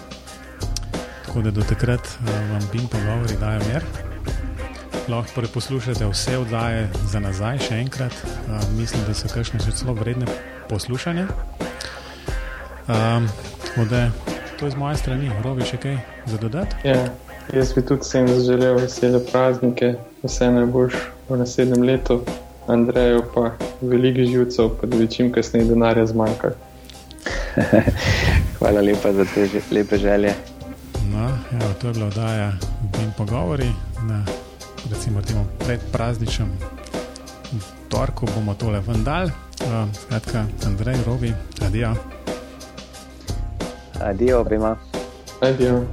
tako da do takrat uh, vam bim pogovori dajo mer. Lahko torej poslušate vse oddaje za nazaj, še enkrat. Uh, mislim, da so kakšne še celo vredne poslušanja. Um, da, to je z moje strani, robi še kaj za dodati. Ja, jaz bi tudi vsem zaželel vesele praznike, vse najboljš v naslednjem letu. Andreju pa veliko živcev, pa da bi čim kasneje denarja zmanjkal. Hvala lepa za te lepe želje. No, evo, to je bila oddaja in pogovori na recimo temu predprazničnem torku bomo tole vendal. Uh, skratka, Andrej, Robi, adijo. Adijo, obima. Adijo.